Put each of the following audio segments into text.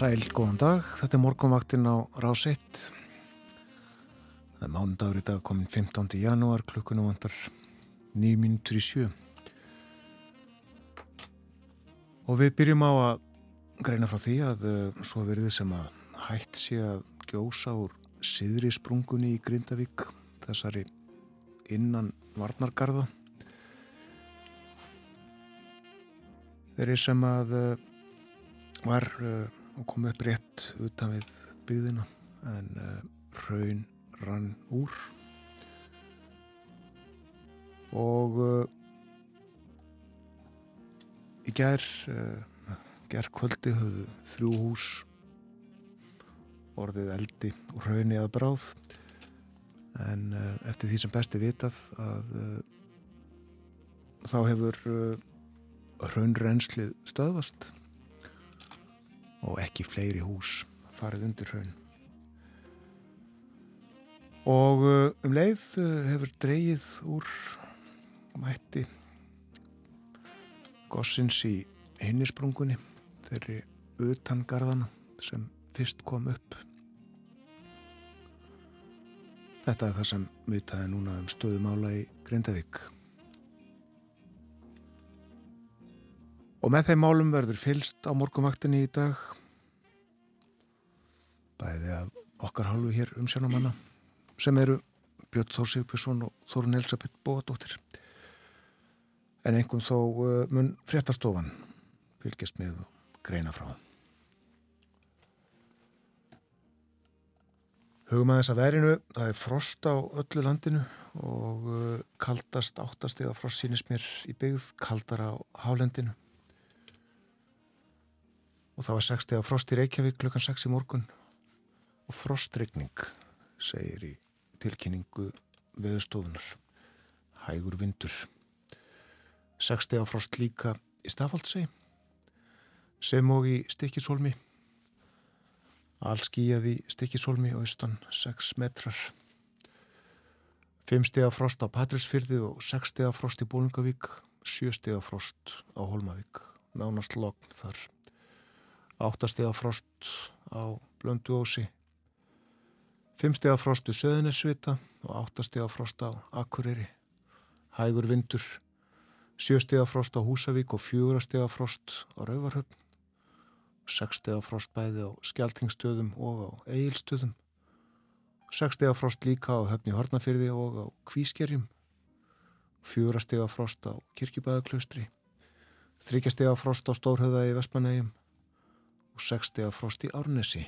Sæl, góðan dag. Þetta er morgunvaktin á Rás 1. Það er mánundagur í dag komin 15. janúar, klukkunum vandar 9 minútur í sjö. Og við byrjum á að greina frá því að uh, svo verið sem að hætt sé að gjósa úr siðri sprungunni í Grindavík, þessari innan Varnargarða. Þeir eru sem að uh, var uh, og kom upp rétt utan við byggðina en uh, raun rann úr. Og uh, í ger uh, ger kvöldi höfðu þrjú hús orðið eldi og raunni að bráð. En eftir því sem besti vitað að þá hefur raunrenslið stöðvast og ekki fleiri hús farið undir hraun. Og uh, um leið uh, hefur dreyið úr mætti gossins í hinnisprungunni þeirri utangarðana sem fyrst kom upp. Þetta er það sem mutaði núna um stöðumála í Grindavík. Og með þeim málum verður fylst á morgumvaktinni í dag. Bæði af okkar hálfu hér um sjónumanna sem eru Björn Þór Sigbjörnsson og Þórun Elisabeth Bóadóttir en einhvern þó uh, mun fréttastofan fylgjast með og greina frá. Hugum að þess að verinu. Það er frost á öllu landinu og uh, kaldast áttastega frost sínist mér í byggð kaldar á hálendinu og það var 6 steg frost í Reykjavík klukkan 6 í morgun. Og frostregning segir í tilkynningu veðustofunar hægur vindur. 6 steg frost líka í Stafaldsei sem og í Stikisólmi allskíjaði Stikisólmi og austan 6 metrar. 5 steg frost á Patrilsfyrði og 6 steg frost í Bólungavík 7 steg frost á Holmavík nánast logn þar áttastega frost á Blönduósi, fimmstega frost við Söðunisvita og áttastega frost á Akureyri, hægur vindur, sjöstega frost á Húsavík og fjúrastega frost á Rauvarhöfn, sekstega frost bæði á Skeltingstöðum og á Egilstöðum, sekstega frost líka á Höfni Hortnafyrði og á Kvískerjum, fjúrastega frost á Kirkjubæðaklaustri, þryggjastega frost á Stórhauða í Vestmanægjum, og 60 að frost í Árnesi.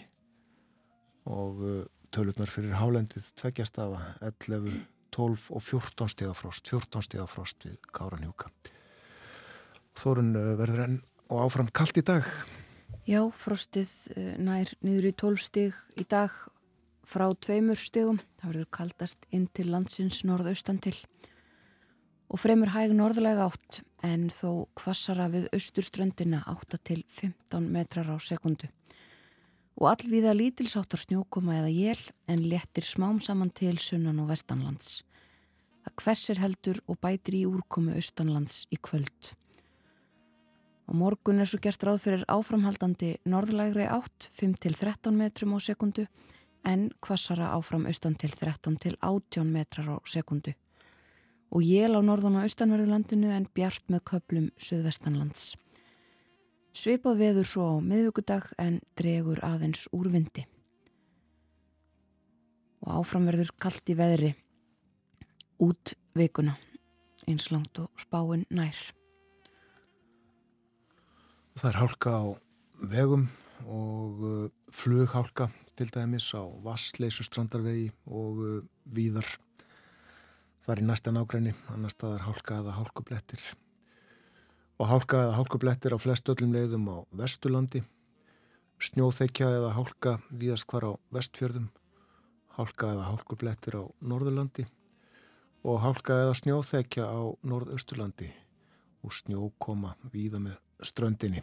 Og uh, tölurnar fyrir hálendið tveggjastafa 11, 12 og 14 steg að frost 14 steg að frost við Káranjúka Þórun uh, verður enn og áfram kallt í dag? Já, frostið uh, nær niður í 12 steg í dag frá tveimur stegum það verður kaldast inn til landsins norðaustan til. Og fremur hæg norðlega átt en þó kvassara við austurströndina 8 til 15 metrar á sekundu. Og allvíða lítilsáttur snjókoma eða jél en lettir smám saman til sunnan og vestanlands. Það hversir heldur og bætir í úrkomu austanlands í kvöld. Og morgun er svo gert ráð fyrir áframhaldandi norðlægri átt 5 til 13 metrum á sekundu en kvassara áfram austan til 13 til 18 metrar á sekundu og jél á norðan og austanverðulandinu en bjart með köplum söðvestanlands. Sveipað veður svo á miðvöggudag en dregur aðeins úr vindi. Og áframverður kallt í veðri út vikuna eins langt og spáinn nær. Það er hálka á vegum og uh, flughálka til dæmis á Vassleysu strandarvegi og uh, víðar Það er í næsta nágræni, annar staðar hálka eða hálkublettir. Og hálka eða hálkublettir á flest öllum leiðum á Vesturlandi, snjóþekja eða hálka víðast hvar á Vestfjörðum, hálka eða hálkublettir á Norðurlandi og hálka eða snjóþekja á Norðausturlandi og snjókoma víða með ströndinni.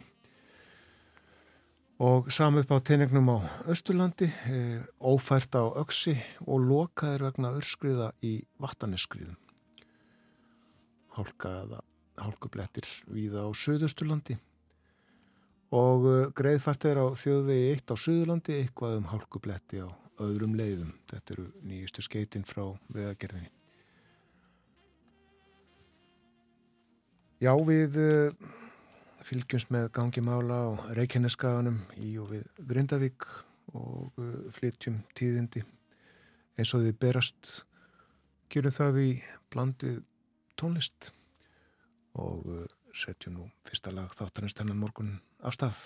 Og samu upp á teiningnum á Östurlandi, e, ófært á Öksi og lokaðir vegna örskriða í Vattaneskriðum. Hálkaða, hálkublettir víða á Suðusturlandi og e, greiðfært er á þjóðvegi 1 á Suðurlandi, eitthvað um hálkubletti á öðrum leiðum. Þetta eru nýjustu skeitin frá vegagerðinni. Já, við uh, fylgjumst með gangi mála á Reykjaneskaganum í og við Grindavík og uh, flytjum tíðindi eins og því berast gjörum það í blandið tónlist og uh, setjum nú fyrsta lag þáttanins þennan morgun af stað.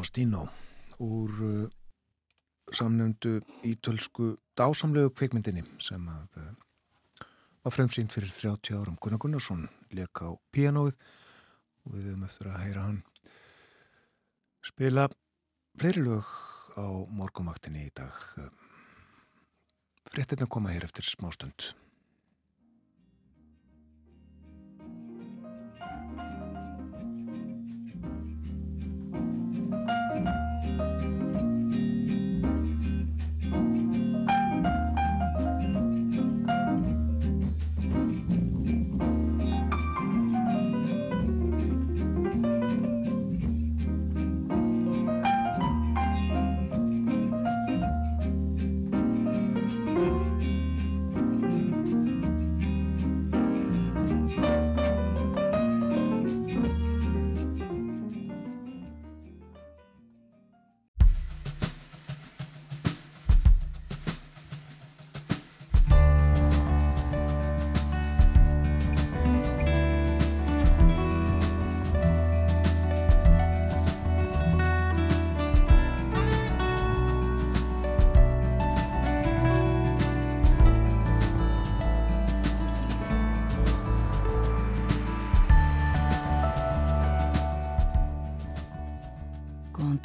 Il Postino úr uh, samnöndu ítölsku dásamlegu kveikmyndinni sem að uh, var fremsýnd fyrir 30 árum. Gunnar Gunnarsson leka á pianoið og við höfum eftir að heyra hann spila fleiri lög á morgumaktinni í dag. Fréttina koma hér eftir smástund.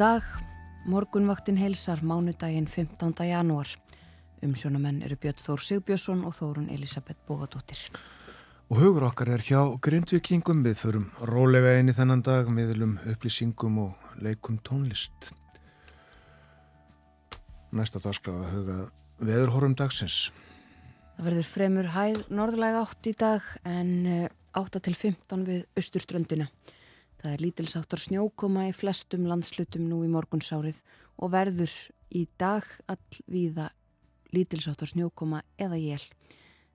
Dag, morgunvaktin heilsar mánudaginn 15. janúar. Umsjónamenn eru Björn Þór Sigbjörnsson og Þórun Elisabeth Bógadóttir. Og hugur okkar er hjá grindvikingum, við förum rólega í þennan dag, miðlum upplýsingum og leikum tónlist. Næsta dag skrá að huga veðurhórum dagsins. Það verður fremur hæg norðlega átt í dag en 8 til 15 við austurströndina. Það er lítilsáttar snjókoma í flestum landslutum nú í morgunsárið og verður í dag allvíða lítilsáttar snjókoma eða jél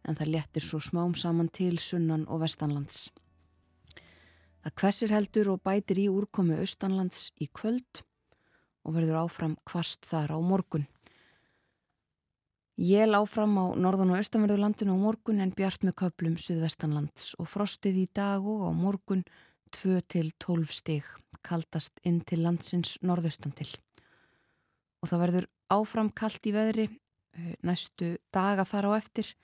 en það lettir svo smám saman til sunnan og vestanlands. Það kvessir heldur og bætir í úrkomi austanlands í kvöld og verður áfram kvast þar á morgun. Jél áfram á norðan og austanverðurlandinu á morgun en bjart með köplum suðvestanlands og frostið í dag og á morgun 2 til 12 stig kaldast inn til landsins norðaustan til. Og það verður áfram kalt í veðri eh, næstu daga þar á eftir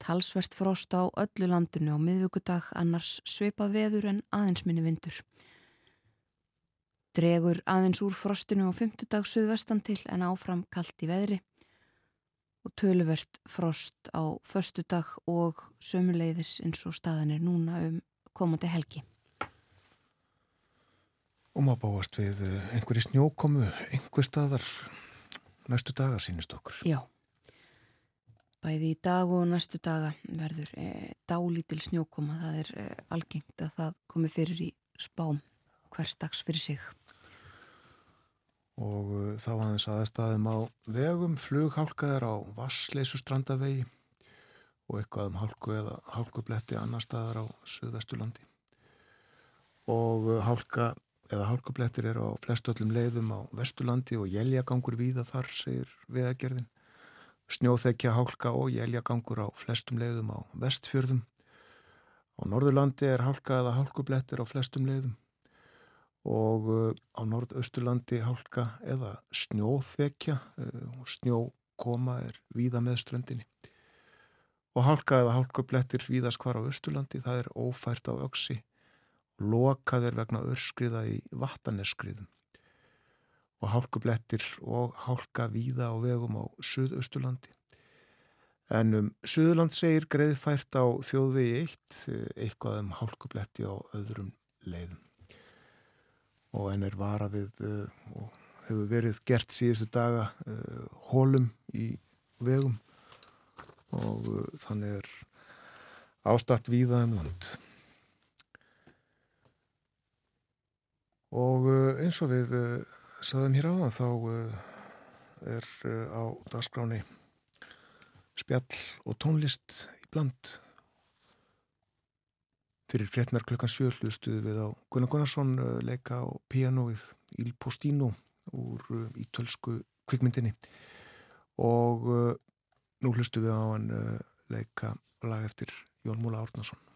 talsvert frost á öllu landinu á miðvíkudag annars sveipað veður en aðeins minni vindur. Dregur aðeins úr frostinu á fymtudag suðvestan til en áfram kalt í veðri og töluvert frost á förstu dag og sömuleiðis eins og staðan er núna um komandi helgi. Og maður báast við eh, einhverju snjókomu, einhver staðar næstu dagar sínist okkur. Já, bæði í dag og næstu daga verður e, dálítil snjókoma. Það er e, algengt að það komi fyrir í spám hverstags fyrir sig og uh, þá aðeins aðstæðum á vegum, flughálkaðar á Vassleysustrandavegi og eitthvað um hálku eða hálkubletti annar staðar á Suðvestulandi og hálka eða hálkublettir er á flestöllum leiðum á Vestulandi og jæljagangur víða þar, segir vegagerðin. Snjóþekja hálka og jæljagangur á flestum leiðum á Vestfjörðum. Á Norðurlandi er hálka eða hálkublettir á flestum leiðum. Og uh, á norðausturlandi hálka eða snjóþekja uh, og snjókoma er víða með ströndinni. Og hálka eða hálkublettir víðast hvar á austurlandi það er ófært á öksi og lokað er vegna örskriða í vattaneskriðum og hálkublettir og hálka víða á vegum á suðausturlandi. En um Suðurland segir greiðfært á þjóðvegi 1 uh, eitthvað um hálkubletti á öðrum leiðum. Og enn er vara við uh, og hefur verið gert síðustu daga uh, hólum í vegum. Og uh, þannig er ástatt víða um land og eins og við saðum hér á þá er á dagskráni spjall og tónlist í bland Fyrir fréttnar klukkan sjöllustuðu við á Gunnar Gunnarsson leika á pianoið Il Postino úr ítölsku kvikmyndinni og nú hlustu við á hann leika lag eftir Jón Múla Árnason.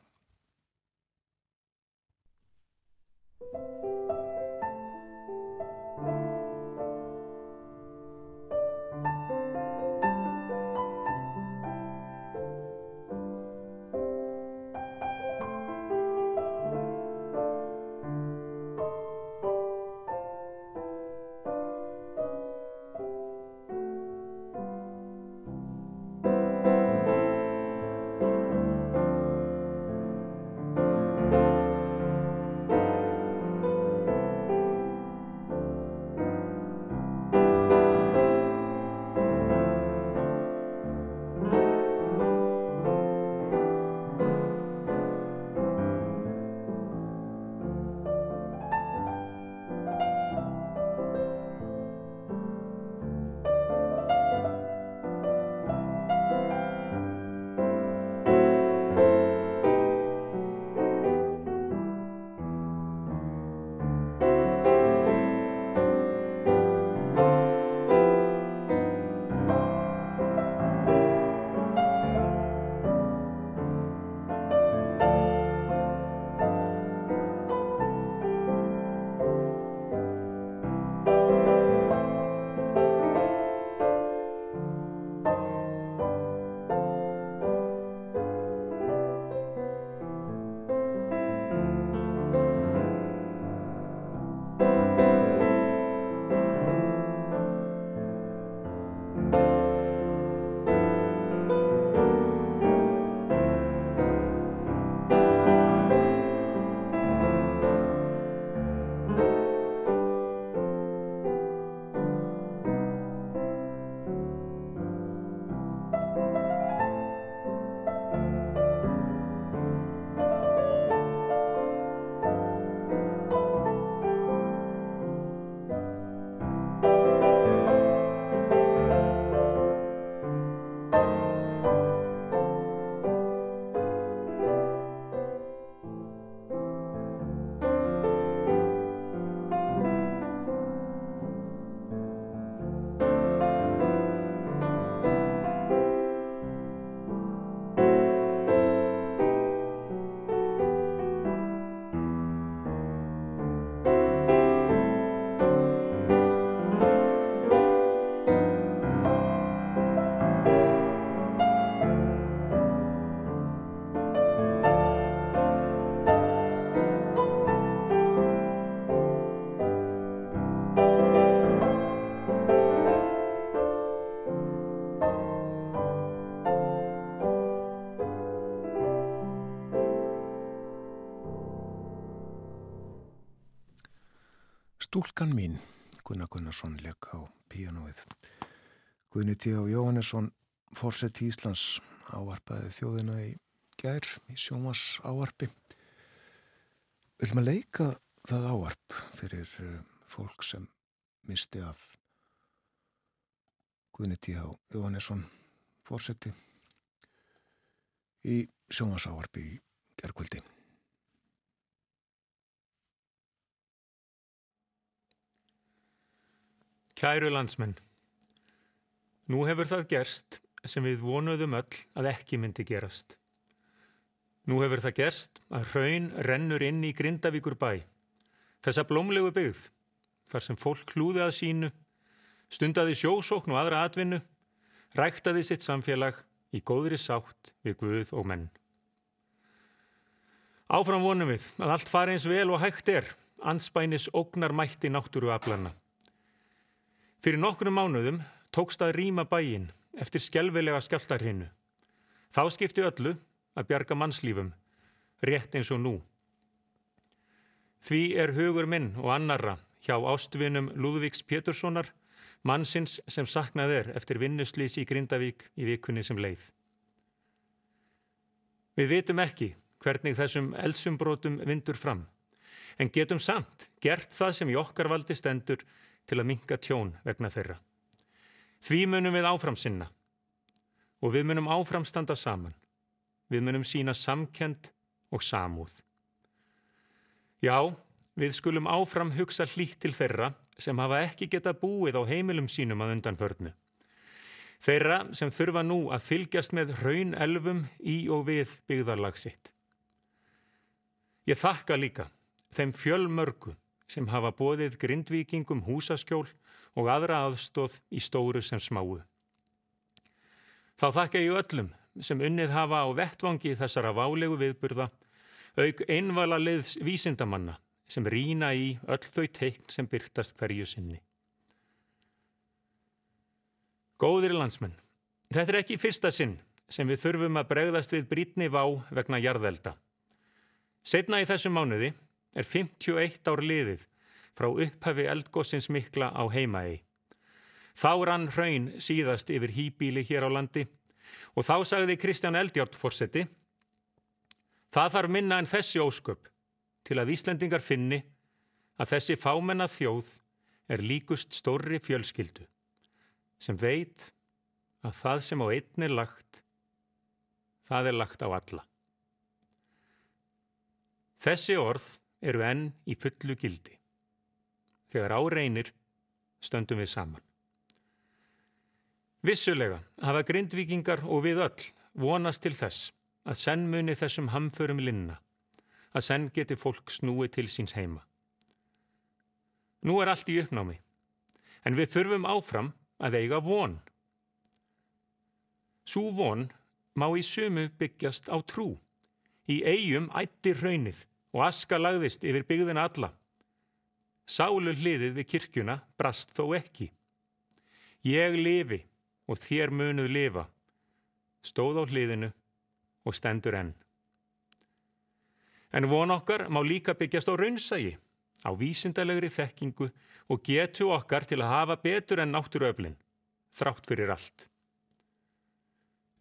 Stúlkan mín, Gunnar Gunnarsson leik á píanóið. Gunni T. Jóhannesson, fórsett í Íslands, ávarpaði þjóðina í gær, í sjómas ávarpi. Vil maður leika það ávarp fyrir eh, fólk sem misti af Gunni T. Jóhannesson, fórsetti í sjómas ávarpi í gerðkvöldi. Kæru landsmenn, nú hefur það gerst sem við vonuðum öll að ekki myndi gerast. Nú hefur það gerst að hraun rennur inn í Grindavíkur bæ, þessa blómlegu byggð, þar sem fólk hlúði að sínu, stundaði sjósókn og aðra atvinnu, ræktaði sitt samfélag í góðri sátt við Guð og menn. Áfram vonum við að allt fari eins vel og hægt er, anspænis ógnar mætti náttúru aflanna. Fyrir nokkrum mánuðum tókst að rýma bæin eftir skjálfilega skjáltarhinu. Þá skipti öllu að bjarga mannslífum, rétt eins og nú. Því er hugur minn og annarra hjá ástvinum Lúðvíks Péturssonar, mannsins sem saknað er eftir vinnuslýs í Grindavík í vikunni sem leið. Við vitum ekki hvernig þessum eldsumbrótum vindur fram, en getum samt gert það sem í okkar valdi stendur til að minka tjón vegna þeirra. Því munum við áfram sinna og við munum áfram standa saman. Við munum sína samkend og samúð. Já, við skulum áfram hugsa hlýtt til þeirra sem hafa ekki geta búið á heimilum sínum að undanförnu. Þeirra sem þurfa nú að fylgjast með raun elfum í og við byggðarlagsitt. Ég þakka líka þeim fjölmörgu sem hafa bóðið grindvíkingum húsaskjól og aðra aðstóð í stóru sem smáu. Þá þakka ég öllum sem unnið hafa á vettvangi þessara válegu viðburða, auk einvala liðs vísindamanna sem rína í öll þau teikn sem byrtast hverju sinni. Góðir landsmenn, þetta er ekki fyrsta sinn sem við þurfum að bregðast við brítni vá vegna jarðelda. Setna í þessum mánuði er 51 ár liðið frá upphafi eldgossins mikla á heimaegi. Þá rann hraun síðast yfir hýbíli hér á landi og þá sagði Kristján Eldjárt fórseti Það þarf minna en þessi ósköp til að Íslendingar finni að þessi fámenna þjóð er líkust stórri fjölskyldu sem veit að það sem á einn er lagt, það er lagt á alla. Þessi orð eru enn í fullu gildi. Þegar áreinir stöndum við saman. Vissulega hafa grindvikingar og við öll vonast til þess að senn muni þessum hamförum linna, að senn geti fólk snúi til síns heima. Nú er allt í uppnámi, en við þurfum áfram að eiga von. Sú von má í sumu byggjast á trú. Í eigum ættir raunnið og aska lagðist yfir byggðina alla. Sálu hliðið við kirkjuna brast þó ekki. Ég lifi og þér munuð lifa, stóð á hliðinu og stendur enn. En von okkar má líka byggjast á raunsægi, á vísindalegri þekkingu og getu okkar til að hafa betur enn náttúruöflin, þrátt fyrir allt.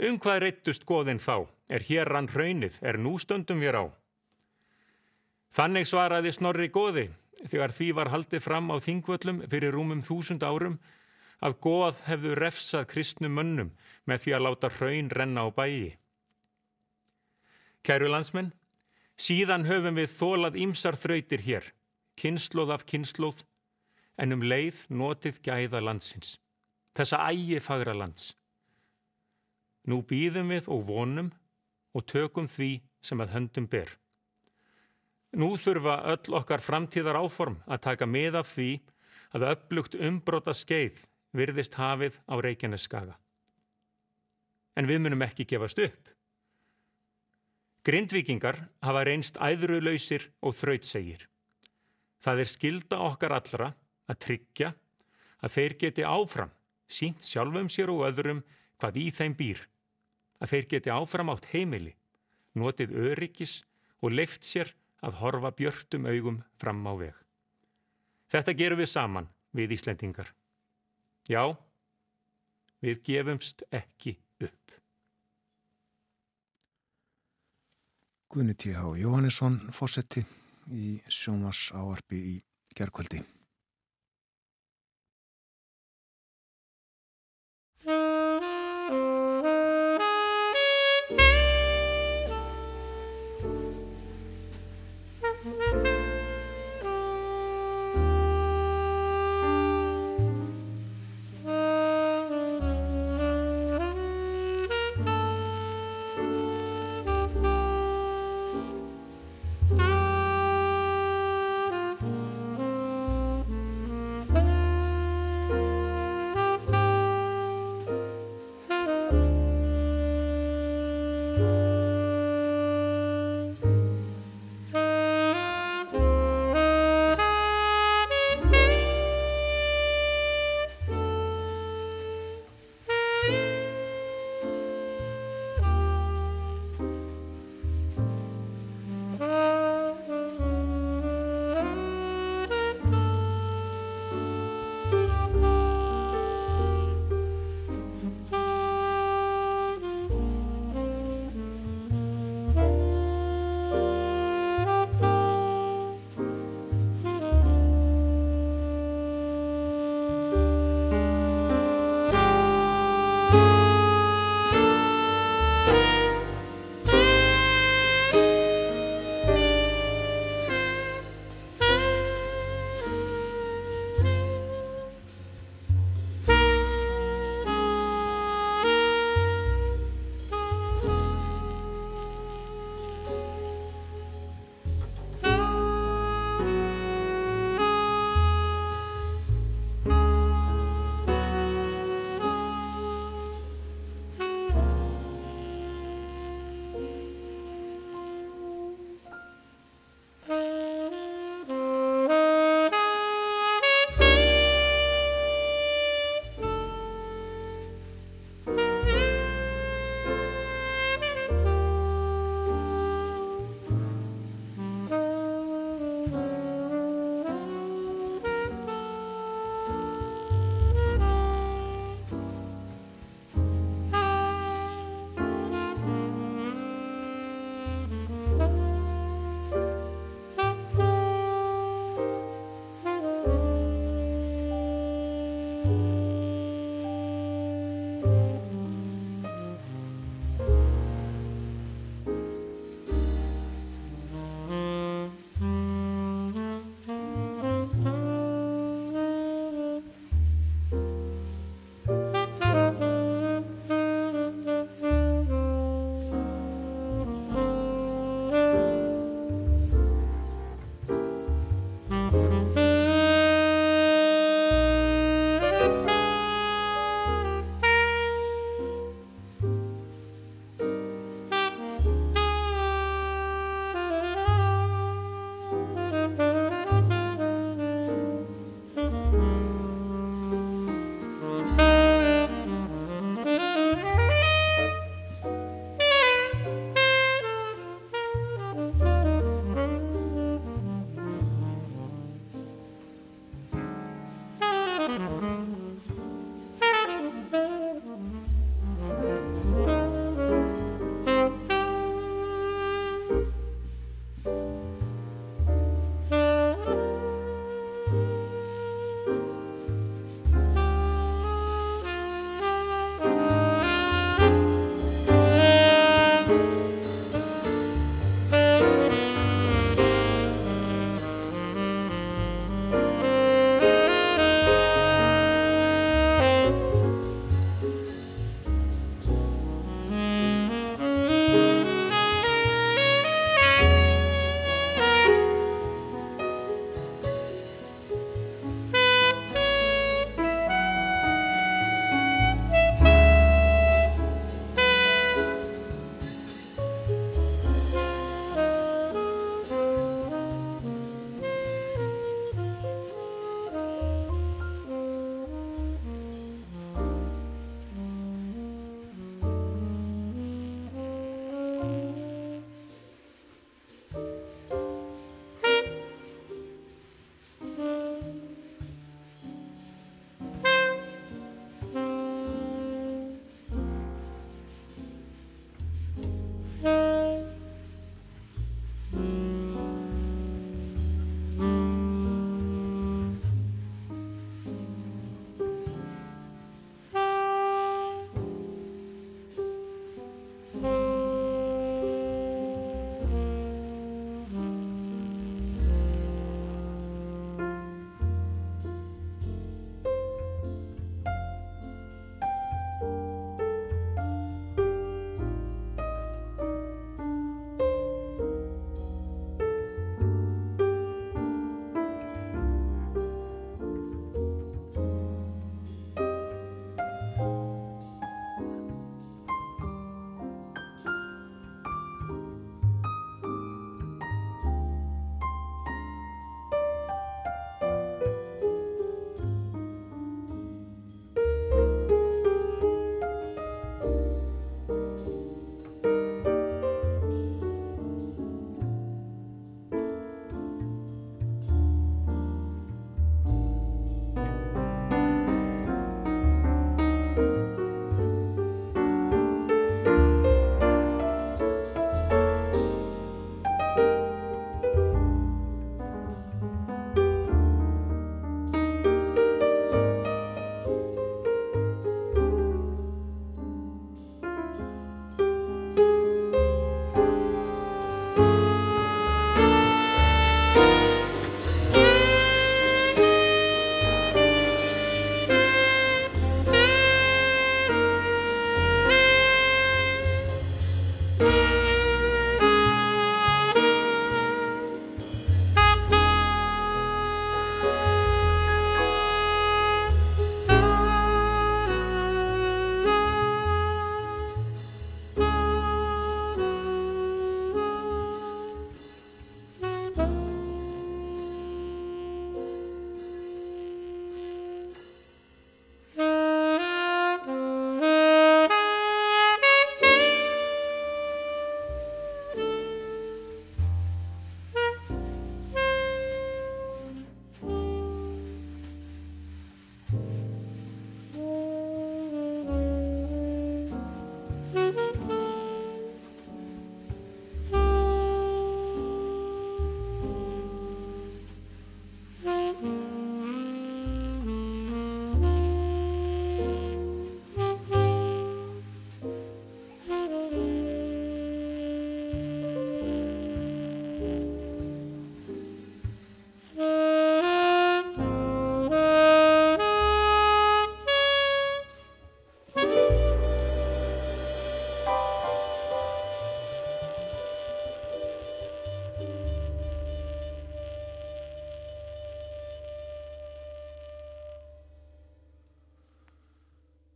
Um hvað reyttust goðin þá, er hér rann raunnið, er nú stöndum við á. Þannig svaraði Snorri Góði þegar því var haldið fram á þingvöllum fyrir rúmum þúsund árum að góð hefðu refsað kristnum mönnum með því að láta hraun renna á bæi. Kæru landsmenn, síðan höfum við þólað ímsar þrautir hér, kynnslóð af kynnslóð, en um leið notið gæða landsins, þessa ægi fagra lands. Nú býðum við og vonum og tökum því sem að höndum ber. Nú þurfa öll okkar framtíðar áform að taka mið af því að upplugt umbróta skeið virðist hafið á Reykjaneskaga. En við munum ekki gefast upp. Grindvikingar hafa reynst æðrulausir og þrautsegir. Það er skilda okkar allra að tryggja að þeir geti áfram sínt sjálfum sér og öðrum hvað í þeim býr. Að þeir geti áfram átt heimili, notið öryggis og leift sér að horfa björtum augum fram á veg. Þetta gerum við saman við Íslendingar. Já, við gefumst ekki upp. Guðni T.H. Jóhannesson fósetti í sjómas áarpi í gerðkvöldi.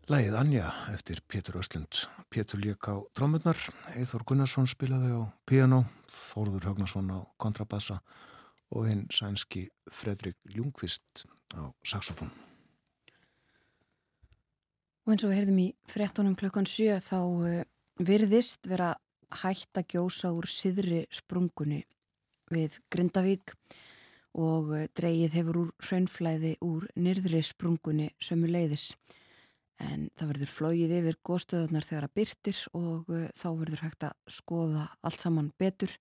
Lægið Anja eftir Pétur Östlund. Pétur lík á drámurnar, Eithor Gunnarsson spilaði á piano, Þórður Högnarsson á kontrabassa og hinn sænski Fredrik Ljungqvist á saxofón. Og eins og við heyrðum í frettunum klukkan 7 þá uh, virðist vera hægt að gjósa úr siðri sprungunni við Grindavík og uh, dreyið hefur úr hraunflæði úr nyrðri sprungunni sömu leiðis en það verður flóið yfir góðstöðunar þegar að byrtir og uh, þá verður hægt að skoða allt saman betur.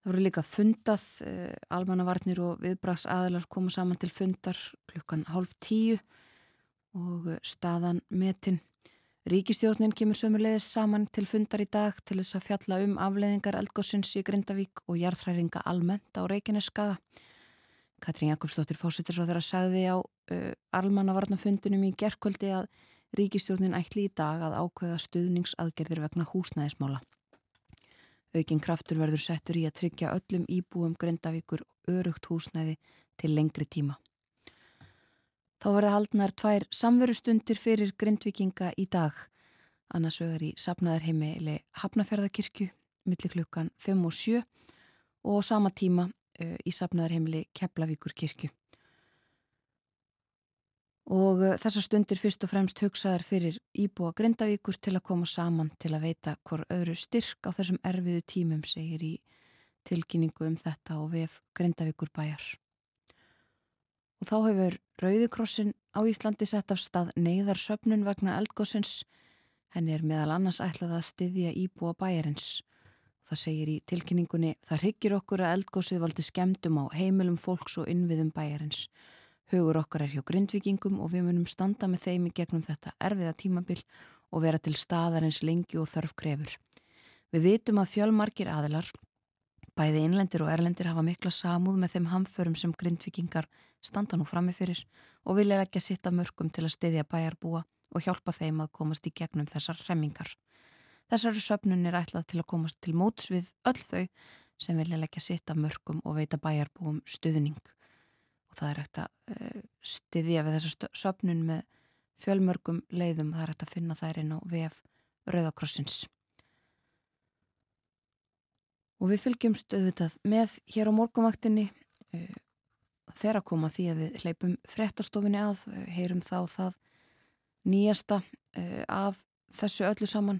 Það verður líka fundað, uh, almannavarnir og viðbrags aðilar koma saman til fundar klukkan hálf tíu og uh, staðan metin. Ríkistjórnin kemur sömulegis saman til fundar í dag til þess að fjalla um afleðingar eldgóðsins í Grindavík og jarðhræringa almennt á Reykjaneskaga. Katrín Jakobsdóttir fósittir svo þegar að sagði á uh, almannavarnafundunum í gerkvöldi að Ríkistjórnin ætli í dag að ákveða stuðningsaðgerðir vegna húsnæðismála. Aukin kraftur verður settur í að tryggja öllum íbúum Grindavíkur örugt húsnæði til lengri tíma. Þá verða haldnar tvær samverustundir fyrir Grindvikinga í dag. Annars vegar í sapnaðarheimili Hafnafjörðakirkju millir klukkan 5 og 7 og á sama tíma uh, í sapnaðarheimili Keflavíkur kirkju og uh, þessar stundir fyrst og fremst hugsaðar fyrir Íbúa Grindavíkur til að koma saman til að veita hvort öðru styrk á þessum erfiðu tímum segir í tilkynningu um þetta og vef Grindavíkur bæjar. Og þá hefur Rauðikrossin á Íslandi sett af stað neyðarsöpnun vegna eldgóðsins. Henni er meðal annars ætlað að styðja Íbúa bæjarins. Það segir í tilkynningunni, það hryggir okkur að eldgóðsið valdi skemdum á heimilum fólks og innviðum bæjarins. Hugur okkar er hjá grindvikingum og við munum standa með þeim í gegnum þetta erfiða tímabil og vera til staðar eins lengi og þörf krefur. Við vitum að fjölmarkir aðilar, bæði innlendir og erlendir hafa mikla samúð með þeim hamförum sem grindvikingar standa nú framifyrir og vilja ekki að sitta mörgum til að styðja bæjarbúa og hjálpa þeim að komast í gegnum þessar remmingar. Þessari söpnun er ætlað til að komast til móts við öll þau sem vilja leggja sitta mörgum og veita bæjarbúum stuðning og það er hægt að uh, styðja við þessa söpnun með fjölmörgum leiðum, það er hægt að finna þær inn á VF Rauðakrossins. Og við fylgjumst auðvitað með hér á morgumvaktinni fer að koma því að við hleypum frettastofinni að, uh, heyrum þá það nýjasta af þessu öllu saman.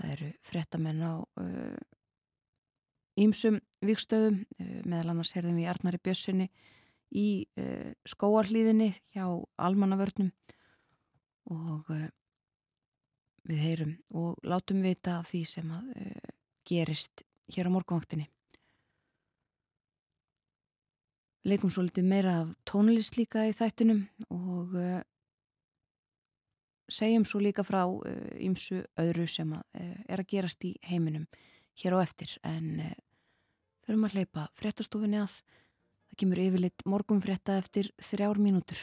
Það eru frettamenn á ímsum vikstöðum, meðal annars heyrðum við Arnari Bjössinni í uh, skóarhlýðinni hjá almannavörnum og uh, við heyrum og látum vita af því sem að uh, gerist hér á morgunvaktinni. Leikum svo litið meira af tónlist líka í þættinum og segjum svo líka frá ýmsu öðru sem að er að gerast í heiminum hér á eftir en förum að hleypa fréttastofinni að Það kemur yfirleitt morgunfrétta eftir þrjár mínútur.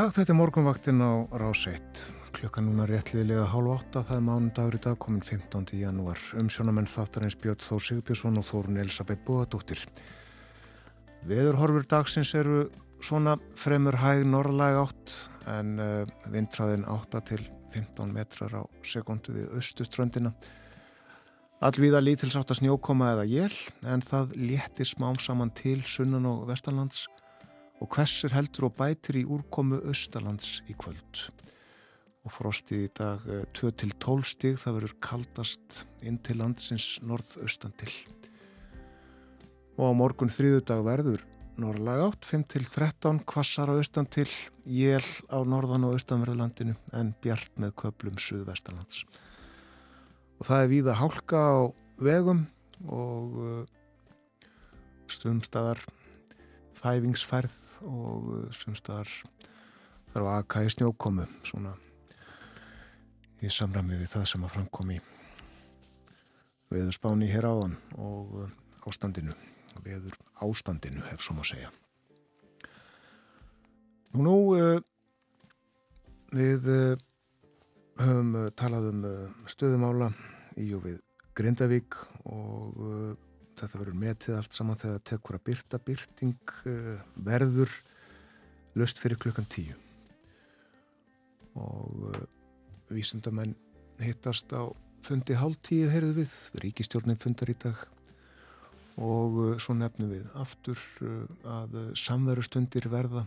Dag, þetta er morgunvaktin á Rás 1. Klukka núna réttliðilega hálf átta, það er mánundagur í dag, komin 15. janúar. Umsjónamenn þáttarins Björn Þór Sigbjörnsson og Þórun Elisabeth Bóadóttir. Veðurhorfur dagsins eru svona fremur hæg norðlæg átt en uh, vindfræðin 8 til 15 metrar á sekundu við austuströndina. Allvíða lítils átt að snjókoma eða jél en það léttir smám saman til sunnan og vestanlands og hversir heldur og bætir í úrkomu austalands í kvöld. Og frostið í dag 2-12 eh, stig, það verður kaldast inn til landsins norðaustan til. Og á morgun þrýðu dag verður norðlag átt 5-13 kvassar á austan til, jél á norðan og austanverðalandinu en bjart með köplum suðvestanlands. Og það er víða hálka á vegum og uh, stundstaðar fæfingsfærð og uh, semstaðar þarf að akka í snjókomu svona í samræmi við það sem að framkomi viður spáni hér áðan og uh, ástandinu viður ástandinu hef svo má segja. Nú nú uh, við höfum talað um stöðumála í og við Grindavík og þetta verður metið allt saman þegar tekur að byrta byrting uh, verður löst fyrir klukkan tíu. Og uh, vísendamenn hittast á fundi hálf tíu heyrðu við, ríkistjórnin fundar í dag. Og uh, svo nefnum við aftur að samverustundir verða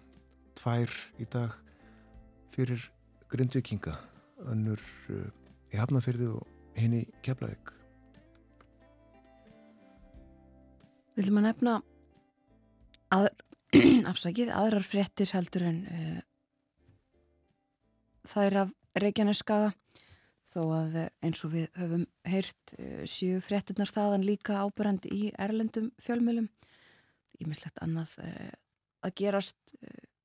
tvær í dag fyrir grindvikinga önnur í Hafnarfyrði og hinn í Keflavík Við viljum að nefna að, afsakið, aðrar fréttir heldur en uh, það er af Reykjaneskaga. Þó að uh, eins og við höfum heyrt uh, síu fréttinnar staðan líka ábærand í erlendum fjölmjölum ímislegt annað að gerast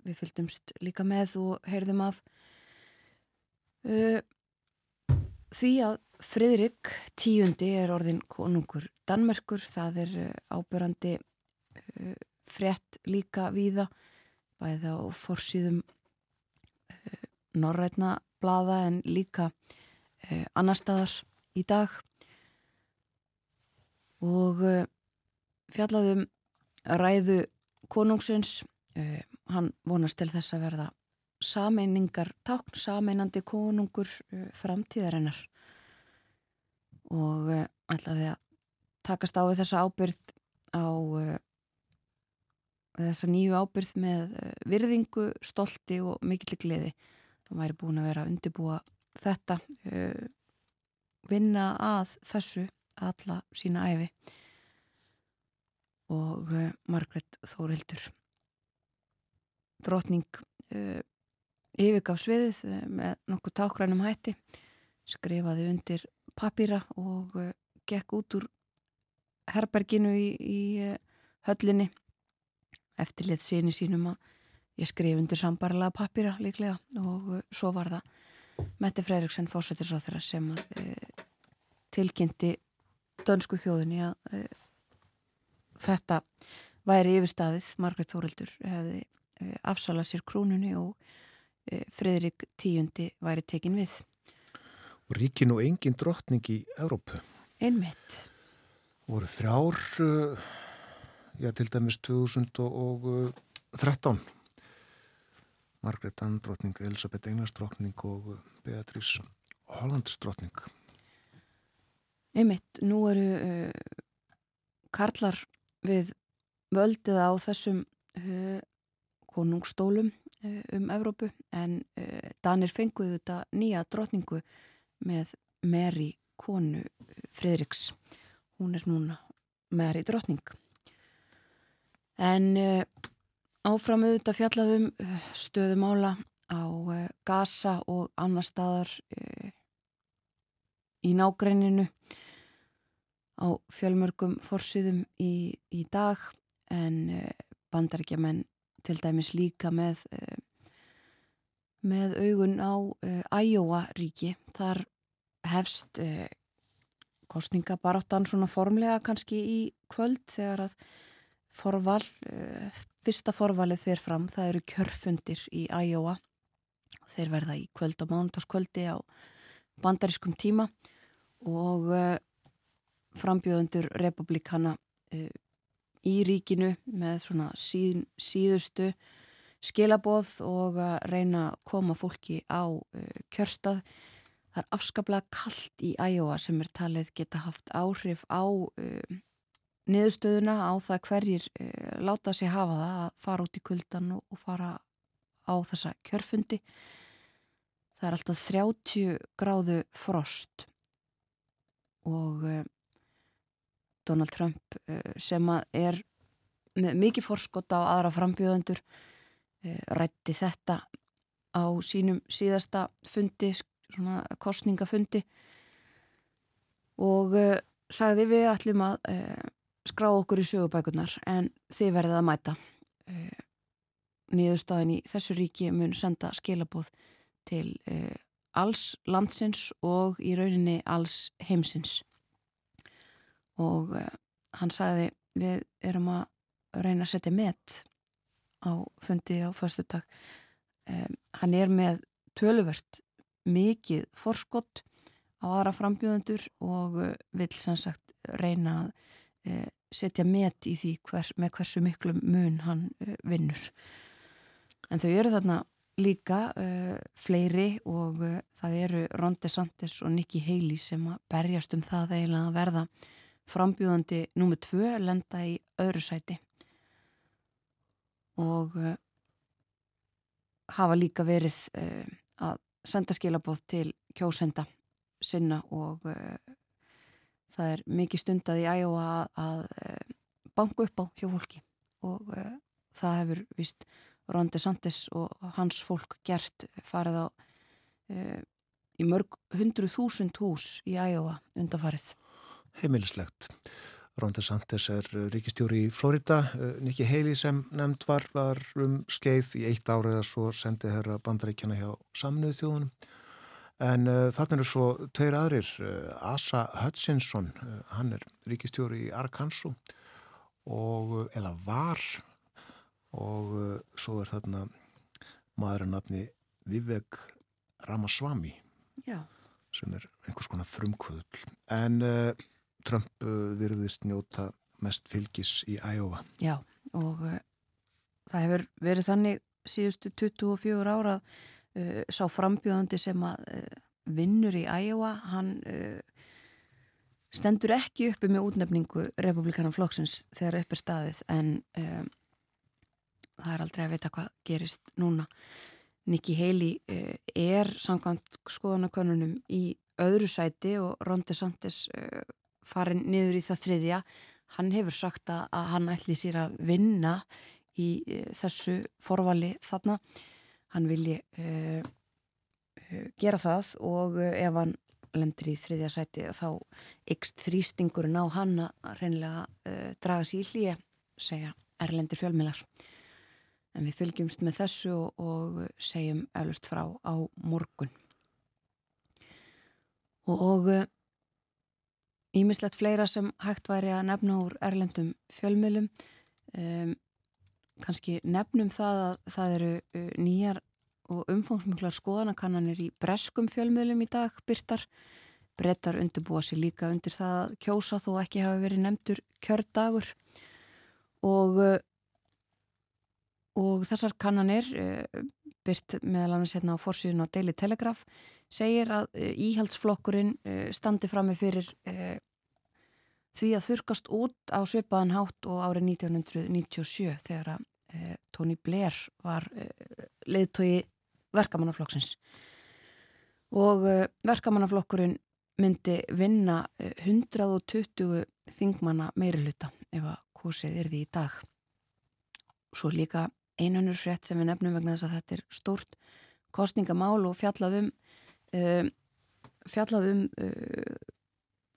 við fylgdumst líka með og heyrðum af. Því að Fridrik tíundi er orðin konungur Danmerkur, það er eh, ábyrrandi uh, frett líka víða bæði á forsýðum eh, norrætna blada en líka annar staðar í dag. Og fjallaðum ræðu konungsins hann vonast til þess að verða sameiningar tákn, sameinandi konungur framtíðarinnar. Og ætlaði að takast á við þessa ábyrð á uh, þessa nýju ábyrð með uh, virðingu, stolti og mikill gleði. Það væri búin að vera að undibúa þetta vinna að þessu alla sína æfi og Margret Þórildur drotning yfirgaf sviðið með nokkuð tákrænum hætti skrifaði undir papýra og uh, gekk út úr herberginu í, í uh, höllinni eftirlið síni sínum að ég skrif undir sambarlega papýra líklega og uh, svo var það Mette Freiriksen fósættisráþurra sem uh, tilkynnti dönsku þjóðinni að uh, þetta væri yfirstaðið Margret Þórildur hefði uh, afsalað sér krúnunni og Fredrik tíundi væri tekin við og ríki nú engin drottning í Európu. Einmitt. Voru þrjár, uh, já til dæmis 2013. Margret Ann drottning, Elisabeth Englands drottning og Beatrice Hollands drottning. Einmitt, nú eru uh, karlar við völdið á þessum uh, konungstólum uh, um Evrópu en Danir fenguðu þetta nýja drottningu með Mary konu Fridriks hún er núna Mary drotning en uh, áfram auðvitað fjallaðum uh, eh, stöðumála á uh, Gaza og annar staðar í nágreininu á fjölmörgum forsiðum í, í dag en bandaríkja menn til dæmis líka með með augun á Æjóa ríki. Þar hefst kostningabaráttan svona formlega kannski í kvöld þegar að forval, fyrsta forvalið fyrir fram, það eru kjörfundir í Æjóa þeir verða í kvöld og mánutaskvöldi á bandarískum tíma og uh, frambjöðundur republikana uh, í ríkinu með svona síð, síðustu skilaboð og að reyna að koma fólki á kjörstað. Það er afskaplega kallt í Æjóa sem er talið geta haft áhrif á niðurstöðuna á það hverjir láta sig hafa það að fara út í kuldan og, og fara á þessa kjörfundi. Það er alltaf 30 gráðu frost og uh, Donald Trump uh, sem er með mikið forskot á aðra frambjöðendur uh, rætti þetta á sínum síðasta fundi, svona kostningafundi og sagði við ætlum að skrá okkur í sögubækunar en þið verðið að mæta. Nýðustafin í þessu ríki mun senda skilabóð til uh, alls landsins og í rauninni alls heimsins. Og uh, hann sagði við erum að reyna að setja met á fundi á förstu dag um, hann er með töluvert mikið forskott á aðra frambjöðundur og uh, vil sem sagt reyna að setja met í því hvers, með hversu miklu mun hann vinnur. En þau eru þarna líka uh, fleiri og það eru Ron DeSantis og Nikki Haley sem að berjast um það eiginlega að verða frambjóðandi nummið tvö lenda í öðru sæti. Og hafa líka verið að senda skilabóð til kjósenda sinna og uh, það er mikið stundað í ægó að, að uh, banku upp á hjá fólki og það hefur vist Ron DeSantis og hans fólk gert farið á í mörg hundru þúsund hús í Æjóa undanfarið. Heimilislegt. Ron DeSantis er ríkistjóri í Florida. E, Nikki Haley sem nefnd var, var um skeið í eitt árið að svo sendi herra bandaríkjana hjá saminuðu þjóðunum. En uh, þarna eru svo tveir aðrir, uh, Asa Hutchinson, uh, hann er ríkistjóri í Arkansas og, eða var og svo er þarna maðurinn nafni Vivek Ramaswamy Já. sem er einhvers konar frumkvöðl en uh, Trump uh, virðist njóta mest fylgis í Æjófa Já og uh, það hefur verið þannig síðustu 24 ára uh, sá frambjóðandi sem að uh, vinnur í Æjófa hann stendur ekki uppi með útnefningu republikanan flokksins þegar upp er staðið en um, það er aldrei að vita hvað gerist núna. Nikki Haley uh, er samkvæmt skoðanakonunum í öðru sæti og Ron DeSantis uh, farin niður í það þriðja. Hann hefur sagt að, hann ætli sér að vinna í uh, þessu forvali þarna. Hann vilji gera það og ef hann lendur í þriðja sæti þá ykst þrýstingurinn á hann að reynilega draga sér í hlýja, segja erlendir fjölmilar en við fylgjumst með þessu og, og segjum eflust frá á morgun. Og ímislegt fleira sem hægt væri að nefna úr erlendum fjölmjölum, um, kannski nefnum það að það eru uh, nýjar og umfangsmjöglar skoðanakannanir í breskum fjölmjölum í dag byrtar. Brettar undirbúa sér líka undir það að kjósa þó ekki hafi verið nefndur kjördagur og uh, og þessar kannanir uh, byrt meðal annars hérna á fórsíðun á Daily Telegraph segir að íhaldsflokkurinn standi fram með fyrir því að þurkast út á sveipaðan hátt og árið 1997 þegar að Tony Blair var leiðtói verkamannaflokksins. Og verkamannaflokkurinn myndi vinna 120 þingmanna meiri hluta ef að kosið er því í dag. Svo líka einhannur frétt sem við nefnum vegna þess að þetta er stórt kostningamál og fjallaðum um, fjallaðum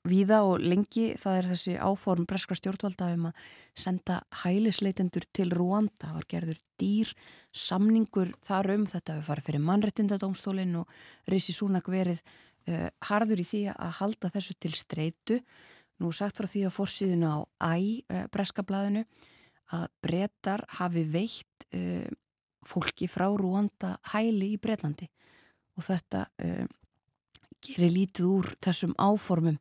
víða og lengi það er þessi áform breska stjórnvalda um að senda hælisleitendur til Rúanda. Það var gerður dýr samningur þar um þetta við farið fyrir mannrettindadómstólinn og Risi Súnak verið uh, harður í því að halda þessu til streitu. Nú sagt frá því að fórsíðinu á æ uh, breska blæðinu að brettar hafi veitt uh, fólki frá Rúanda hæli í Breitlandi og þetta gerir lítið úr þessum áformum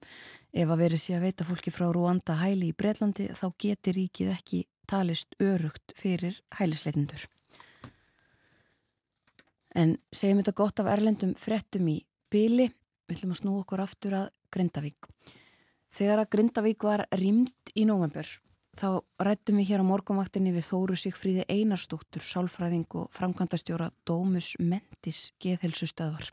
ef að verið sé að veita fólki frá Rúanda hæli í Breitlandi þá getur ríkið ekki talist örugt fyrir hælisleitindur. En segjum þetta gott af erlendum frettum í byli, við ætlum að snú okkur aftur að Grindavík. Þegar að Grindavík var rýmt í nóvember Þá rættum við hér á morgunvaktinni við Þóru Sigfríði Einarstóttur, sálfræðing og framkvæmdastjóra Dómus Mentis geðhelsustöðvar.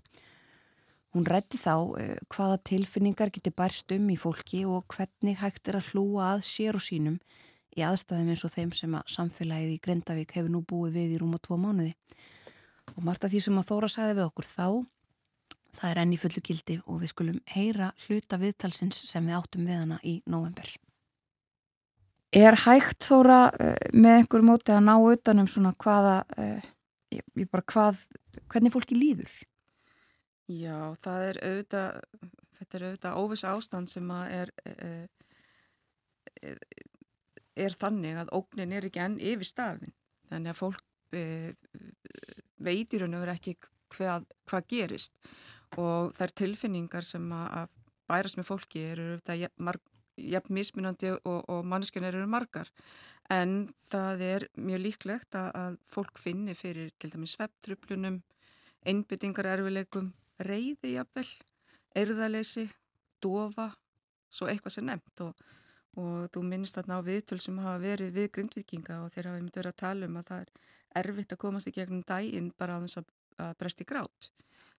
Hún rætti þá eh, hvaða tilfinningar geti bærst um í fólki og hvernig hægt er að hlúa að sér og sínum í aðstæðum eins og þeim sem að samfélagið í Grendavík hefur nú búið við í rúma tvo mánuði. Og margt af því sem að Þóra sagði við okkur þá, það er enni fullu gildi og við skulum heyra hluta viðtalsins sem við áttum við hana í november. Er hægt þóra uh, með einhver móti að ná utanum svona hvaða, uh, ég bara hvað, hvernig fólki líður? Já, er auðvitað, þetta er auðvitað óviss ástand sem er, er, er þannig að ógnin er ekki enn yfir stafin. Þannig að fólk veitir hann yfir ekki hvað, hvað gerist og þær tilfinningar sem að bærast með fólki eru auðvitað jafn mismunandi og, og mannskjarnir eru margar en það er mjög líklegt að, að fólk finni fyrir til dæmis svepptröflunum, einbyttingar erfileikum, reyði jafnvel, erðaleysi, dofa, svo eitthvað sem nefnt og, og þú minnist þarna á viðtöl sem hafa verið við grindvikinga og þeir hafa myndið verið að tala um að það er erfitt að komast í gegnum dægin bara á þess að, að bresti grátt.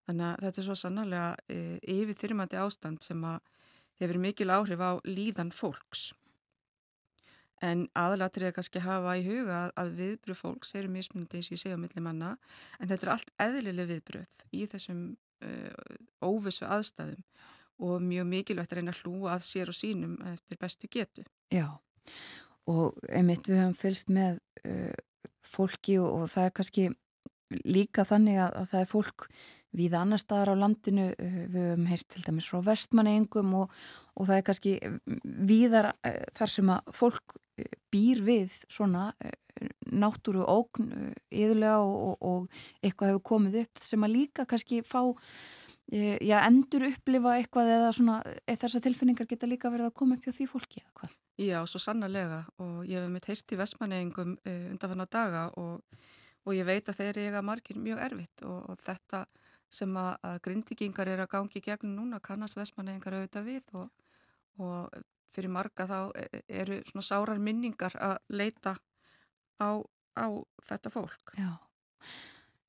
Þannig að þetta er svo sannarlega e, yfir þyrmandi ástand sem að hefur mikil áhrif á líðan fólks. En aðalatrið er kannski að hafa í huga að viðbröð fólks eru mismunandi eins og ég segja á milli manna en þetta er allt eðlileg viðbröð í þessum óvissu aðstæðum og mjög mikilvægt að reyna að hlúa að sér og sínum eftir bestu getu. Já og einmitt við höfum fylst með uh, fólki og, og það er kannski líka þannig að, að það er fólk við annar staðar á landinu uh, við höfum heyrt til dæmis frá vestmanneingum og, og það er kannski viðar uh, þar sem að fólk uh, býr við svona náttúru ógn yðurlega og, og eitthvað hefur komið upp sem að líka kannski fá já, endur upplifa eitthvað eða svona þessar tilfinningar geta líka verið að koma upp hjá því fólki eða hvað? Já, svo sannarlega og ég hef mitt heyrt í vestmanneingum undanfann á daga og, og ég veit að þeir eiga margir mjög erfitt og, og þetta sem að, að grindigingar er að gangi gegn núna kannast vestmannegingar auðvitað við og, og fyrir marga þá e, e, eru svona sárar minningar að leita á, á þetta fólk. Já,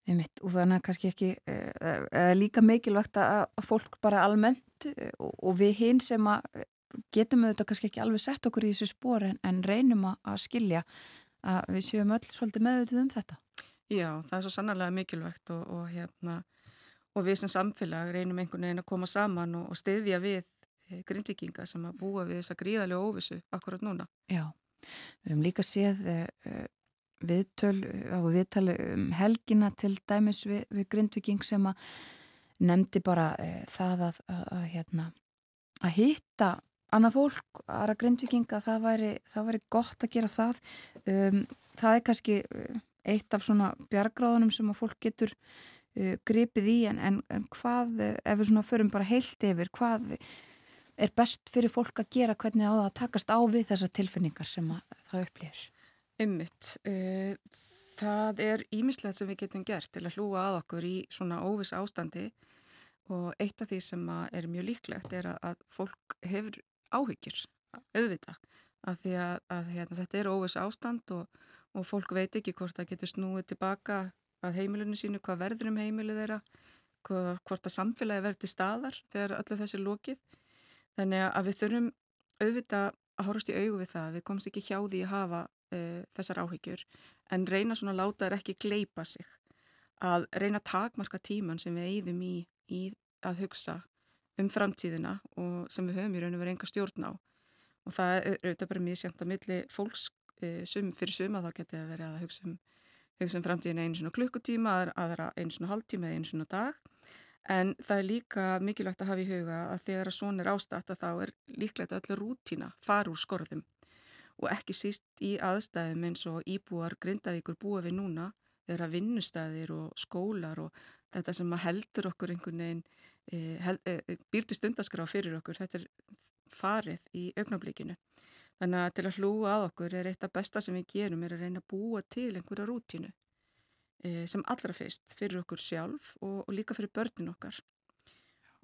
einmitt og þannig að kannski ekki e, e, líka mikilvægt að, fólk bara almennt og, og við hinn sem að getum auðvitað kannski ekki alveg sett okkur í þessu spór en, en reynum að, að skilja að við séum öll svolítið meðutið um þetta. Já, það er svo sannarlega mikilvægt og, og hérna og við sem samfélag reynum einhvern veginn að koma saman og, og stiðja við e, grindvikinga sem að búa við þessa gríðarlega óvissu akkurat núna. Já, við höfum líka séð e, viðtöl á viðtali um helgina til dæmis við, við grindviking sem að nefndi bara e, það að, að, að, hérna, að hitta annað fólk, aðra grindvikinga það væri, það væri gott að gera það um, það er kannski eitt af svona bjargráðunum sem að fólk getur uh, gripið í en, en, en hvað, ef við svona förum bara heilt yfir, hvað er best fyrir fólk að gera hvernig á það að takast á við þessar tilfinningar sem það upplýðir? Ummitt, uh, það er ímislegt sem við getum gert til að hlúa að okkur í svona óvis ástandi og eitt af því sem er mjög líklegt er að, að fólk hefur áhyggjur, auðvita, af því að, að hérna, þetta er óvis ástand og, og fólk veit ekki hvort það getur snúið tilbaka að heimilinu sínu, hvað verður um heimilu þeirra, hvað, hvort að samfélagi verður til staðar þegar öllu þessi lókið. Þannig að við þurfum auðvitað að horfast í augu við það, við komst ekki hjá því að hafa uh, þessar áhyggjur, en reyna svona að láta þær ekki gleipa sig, að reyna að takmarka tíman sem við eigðum í, í að hugsa um framtíðina og sem við höfum í raun og verið enga stjórn á og það er auðvitað bara mjög sjönt á milli fólks e, sum, fyrir suma þá getur það verið að hugsa um, hugsa um framtíðina einu svona klukkutíma aðra einu svona hálftíma eða einu svona dag en það er líka mikilvægt að hafa í huga að þegar að svona er ástætt að þá er líklegt að öllu rútína fara úr skorðum og ekki síst í aðstæðum eins og íbúar grindavíkur búa við núna þegar að vinnustæðir og skólar og þetta sem heldur okkur einhvern veginn e, held, e, býrtu stundaskrá fyrir okkur, þetta er farið í augnablíkinu. Þannig að til að hlúa að okkur er eitt af besta sem við gerum er að reyna að búa til einhverja rútínu e, sem allra fyrst fyrir okkur sjálf og, og líka fyrir börnin okkar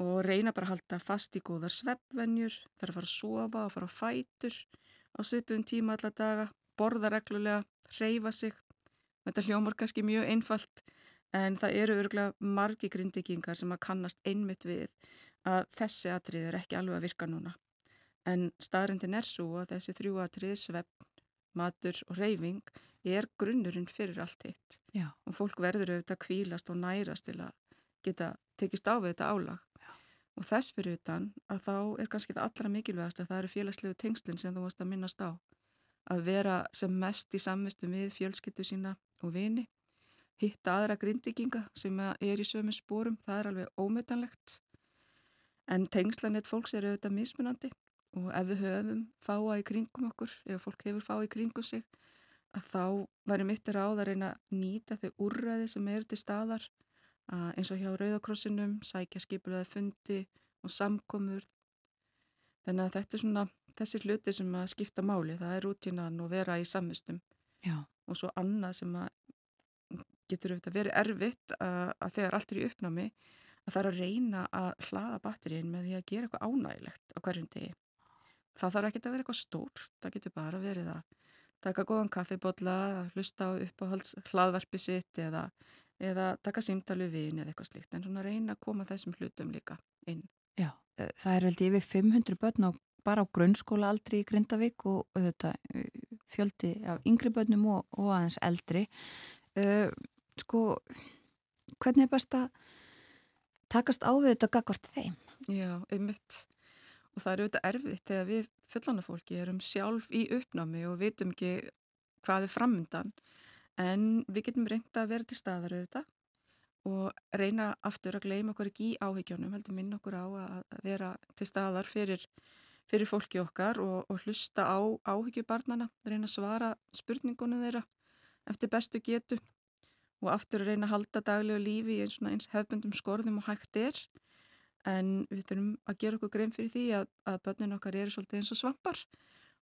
og reyna bara að halda fast í góðar sveppvenjur, þarf að fara að sofa og fara á fætur á svipuðum tíma alla daga, borða reglulega, reyfa sig. Þetta hljómar kannski mjög einfalt en það eru örgulega margi grindvikingar sem að kannast einmitt við að þessi atrið er ekki alveg að virka núna. En staðrindin er svo að þessi þrjú atrið, svepp, matur og reyfing er grunnurinn fyrir allt hitt. Já. Og fólk verður auðvitað kvílast og nærast til að geta tekist á við þetta álag. Já. Og þess fyrir utan að þá er kannski það allra mikilvægast að það eru félagslegu tengslinn sem þú varst að minnast á. Að vera sem mest í samvistu við fjölskyttu sína og vini. Hitta aðra grindvikinga sem er í sömu spórum, það er alveg ómötanlegt. En tengslanett fólks eru auðvitað mismunandi og ef við höfum fáa í kringum okkur, ef fólk hefur fáa í kringum sig, að þá væri mittir á það að reyna að nýta þau úrræði sem eru til staðar, eins og hjá Rauðakrossinum, sækja skipulega fundi og samkomur. Þannig að þetta er svona þessi hluti sem að skipta máli, það er rútínan og vera í samvistum. Já. Og svo annað sem að getur auðvitað verið erfitt að, að þegar allt er í uppnámi, að það er að reyna að hlaða batterín með því að gera eitthvað ánægilegt á hverjum degi það þarf ekki að vera eitthvað stórt, það getur bara verið að taka góðan kaffibotla, hlusta á uppáhalds hlaðvarpi sitt eða, eða taka símtali við eða eitthvað slíkt, en svona reyna að koma þessum hlutum líka inn. Já, eh, það er veldi yfir 500 börn á, bara á grunnskóla aldri í Grindavík og auðvitað, eh, fjöldi af yngri börnum og, og aðeins eldri. Uh, sko, hvernig er best að takast á við þetta gagvart þeim? Já, einmitt og það er auðvitað erfitt þegar við fullanafólki erum sjálf í uppnámi og vitum ekki hvað er framöndan en við getum reynda að vera til staðar auðvitað og reyna aftur að gleyma okkur ekki í áhyggjónum heldur minn okkur á að vera til staðar fyrir, fyrir fólki okkar og, og hlusta á áhyggjubarnana reyna að svara spurningunum þeirra eftir bestu getu og aftur að reyna að halda daglegu lífi í eins, eins hefbundum skorðum og hægt er en við þurfum að gera okkur grein fyrir því að, að börnin okkar eru svolítið eins og svampar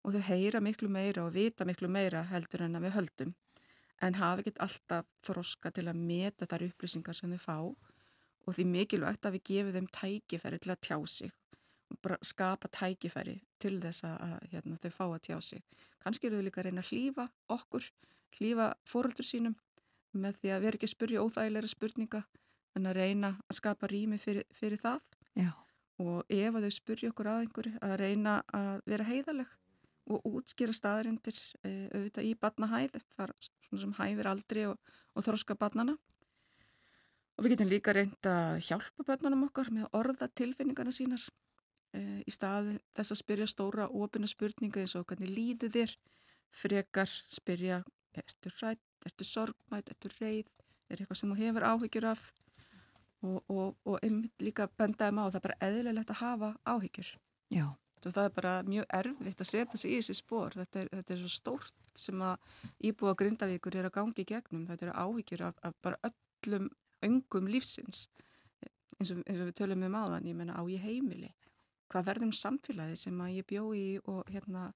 og þau heyra miklu meira og vita miklu meira heldur en að við höldum en hafa ekkert alltaf þroska til að meta þar upplýsingar sem þau fá og því mikilvægt að við gefum þeim tækifæri til að tjá sig og skapa tækifæri til þess að hérna, þau fá að tjá sig. Kanski eru þau líka að reyna að hlýfa okkur, hlýfa fóröldur sínum með því að vera ekki að spurja óþægilega spurninga en að reyna að skapa rými fyrir, fyrir það. Já. og ef að þau spurja okkur að einhverju að reyna að vera heiðaleg og útskýra staðarindir e, auðvitað í batnahæð svona sem hæfir aldri og, og þróska batnana og við getum líka reynda að hjálpa börnunum okkar með að orða tilfinningarna sínar e, í staði þess að spyrja stóra ofina spurninga eins og hvernig líðu þér? Frekar spyrja ertu rætt, ertu sorgmætt, ertu reið? Er eitthvað sem þú hefur áhyggjur af og, og, og einmitt líka bendaði maður það er bara eðlilegt að hafa áhyggjur. Já. það er bara mjög erfitt að setja sig í þessi spór þetta þetta er svo stórt sem að íbúa grindavíkur er að gangi í gegnum. Þetta eru áhyggjur af, af bara öllum öngum lífsins. Eins og, eins og við tölum um aðan ég menna á ég heimili. Hvað verðum samfélagi sem að ég bjó í og hérna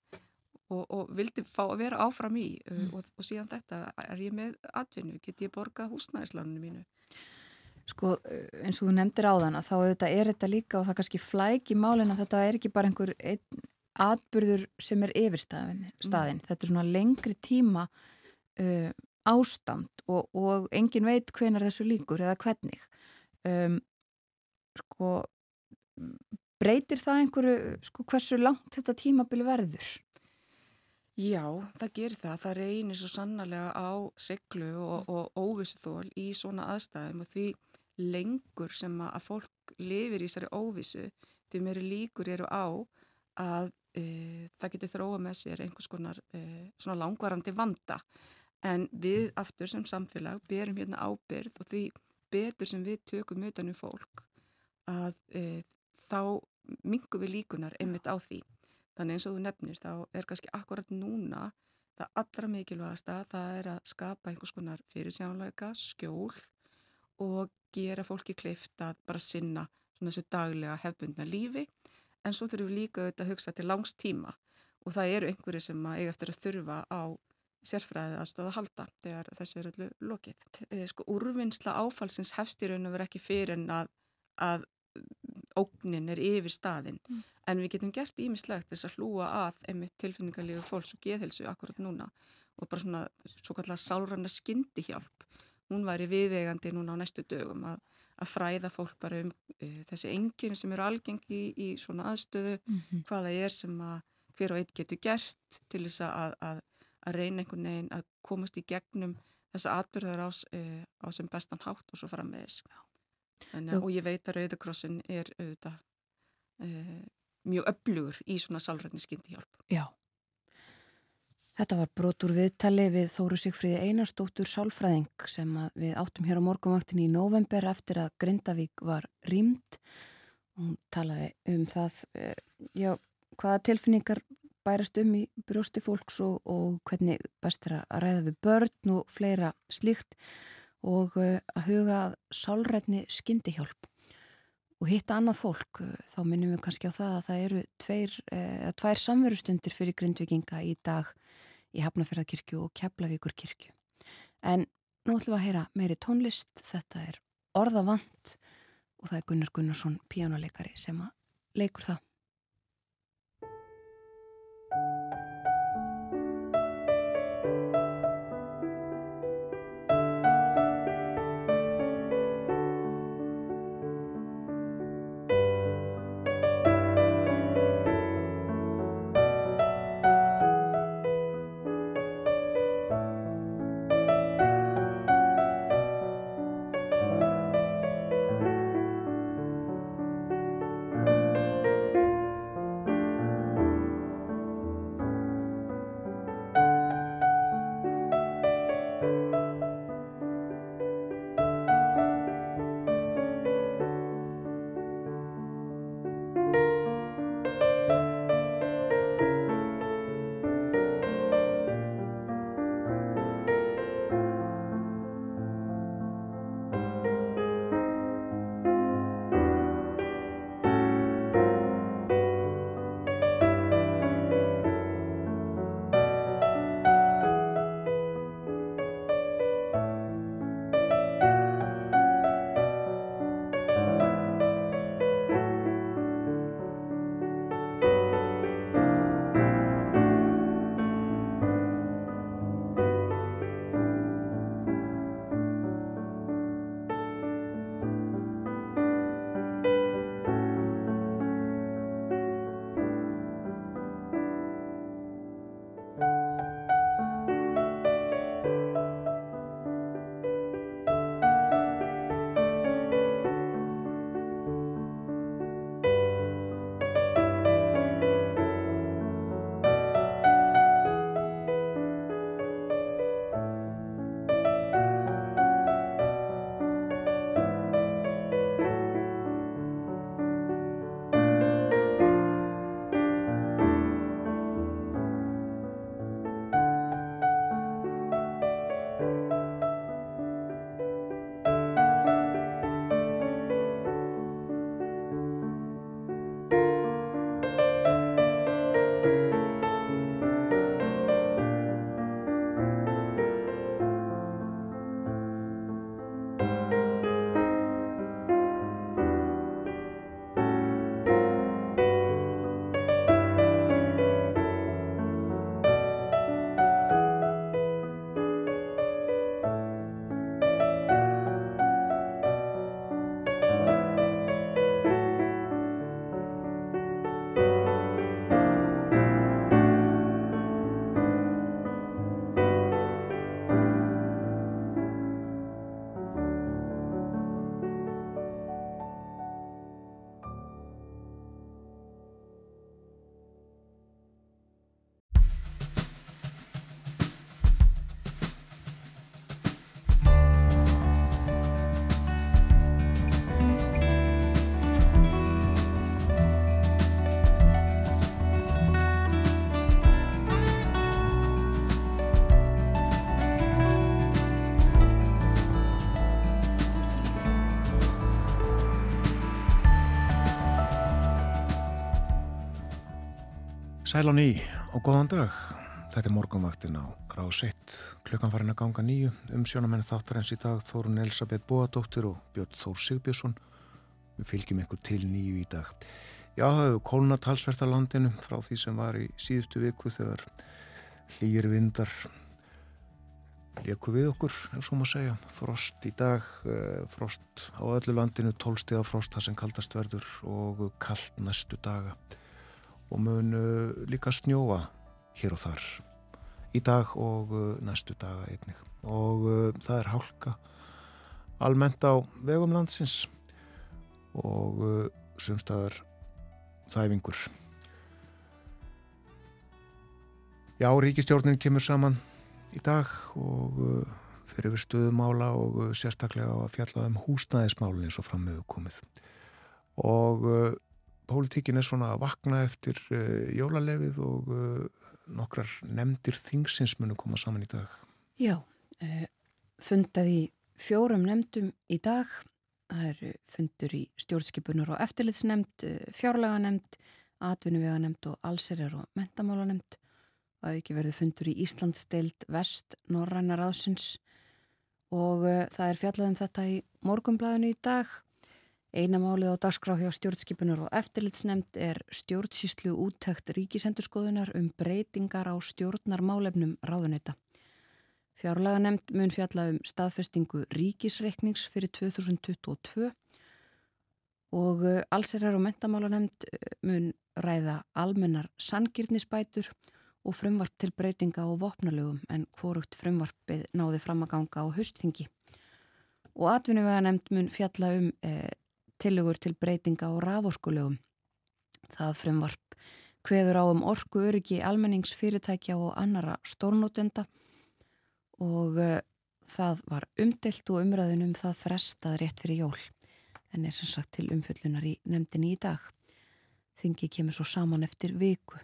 og, og vildi fá að vera áfram í? Mm. og, og síðan þetta er ég með atvinnu, get ég borga húsnæðisláninu mínu Sko eins og þú nefndir á þann að þá auðvitað er þetta líka og það kannski flæk í málinn að þetta er ekki bara einhver ein, atbyrður sem er yfirstaðin. Mm. Þetta er svona lengri tíma uh, ástand og, og engin veit hvenar þessu líkur eða hvernig. Um, sko breytir það einhverju, sko hversu langt þetta tímabili verður? Já, það gerir það. Það reynir svo sannarlega á seglu og, og óvissuþól í svona aðstæðum og því lengur sem að fólk lifir í þessari óvissu því meiri líkur eru á að e, það getur þróa með sér einhvers konar e, svona langvarandi vanda en við aftur sem samfélag berum hérna ábyrð og því betur sem við tökum utanum fólk að e, þá mingum við líkunar einmitt á því. Þannig eins og þú nefnir þá er kannski akkurat núna það allra mikilvægasta það er að skapa einhvers konar fyrirsjánleika, skjól og gera fólki kleift að bara sinna svona þessu daglega hefbundna lífi en svo þurfum við líka auðvitað að hugsa til langs tíma og það eru einhverju sem eiga eftir að þurfa á sérfræðið aðstóða að halda þegar þessu eru öllu lokið. Eh, sko úrvinnsla áfalsins hefst í raun og verið ekki fyrir en að, að ógnin er yfir staðin mm. en við getum gert ímislegt þess að hlúa að einmitt tilfinningarlegu fólks og geðhelsu akkurat núna og bara svona svo kallar sálranna skyndi hjálp hún væri viðegandi núna á næstu dögum að, að fræða fólk bara um e, þessi enginn sem eru algengi í, í svona aðstöðu mm -hmm. hvaða er sem að hver og einn getur gert til þess að, að að reyna einhvern veginn að komast í gegnum þessa atbyrðar á, e, á sem bestan hátt og svo fara með þess. Og ég veit að Rauðakrossin er auðvitað e, mjög öflugur í svona sálrætni skyndihjálp. Já. Þetta var brotur viðtali við Þóru Sigfríði Einarstóttur sálfræðing sem við áttum hér á morgunvaktin í november eftir að Grindavík var rýmd. Hún talaði um það, e, já, hvaða tilfinningar bærast um í brjósti fólks og, og hvernig best er að ræða við börn og fleira slíkt og uh, að huga sálrætni skyndihjálp og hitta annað fólk, þá minnum við kannski á það að það eru tveir, uh, tvær samverustundir fyrir grindvikinga í dag í Hafnafjörðarkirkju og Keflavíkurkirkju. En nú ætlum við að heyra meiri tónlist, þetta er orðavant og það er Gunnar Gunnarsson, píjánuleikari sem að leikur það. Sæl á ný og góðan dag. Þetta er morgunvaktin á 1. Klukkan farin að ganga nýju. Umsjónamenn þáttar eins í dag Þórun Elisabeth Bóadóttir og Björn Þór Sigbjörnsson. Við fylgjum ykkur til nýju í dag. Já, það hefur kólnat halsvert að landinu frá því sem var í síðustu viku þegar hlýjir vindar leku við okkur, ef svo maður segja. Frost í dag, eh, frost á öllu landinu, tólstiða frost það sem kaldast verður og kallt næstu daga og mun líka snjóa hér og þar. Í dag og næstu daga einnig. Og það er hálka almennt á vegum landsins og sumstaðar þæfingur. Já, ríkistjórnin kemur saman í dag og fyrir við stöðumála og sérstaklega á að fjalla um húsnæðismálun eins og frammiðu komið. Og pólitíkin er svona að vakna eftir uh, jólalefið og uh, nokkrar nefndir þingsins munu koma saman í dag. Já, uh, fundað í fjórum nefndum í dag. Það eru fundur í stjórnskipunar og eftirlitsnefnd, fjárlega nefnd, atvinnuvega nefnd og allserjar og mentamála nefnd. Það hefur ekki verið fundur í Íslandsdeild vest Norræna ráðsins og það er fjallað um þetta í morgumblæðinu í dag. Einamálið á dagskrá hjá stjórnskipunar og eftirlitsnemnd er stjórnsíslu úttækt ríkisendurskoðunar um breytingar á stjórnarmálefnum ráðuneta. Fjárlega nefnd mun fjalla um staðfestingu ríkisreiknings fyrir 2022 og allserjar og mentamála nefnd uh, mun ræða almennar sangirnisbætur og frumvarp til breytinga á vopnalögum en hvorugt frumvarpið náði fram að ganga á haustþingi. Og atvinnuvega nefnd mun fjalla um eh, tilugur til breytinga á raforkulegum. Það frumvarp hveður á um orku öryggi almenningsfyrirtækja og annara stórnótenda og uh, það var umdelt og umræðunum það frestað rétt fyrir jól en er sem sagt til umföllunar í nefndinni í dag. Þingi kemur svo saman eftir viku.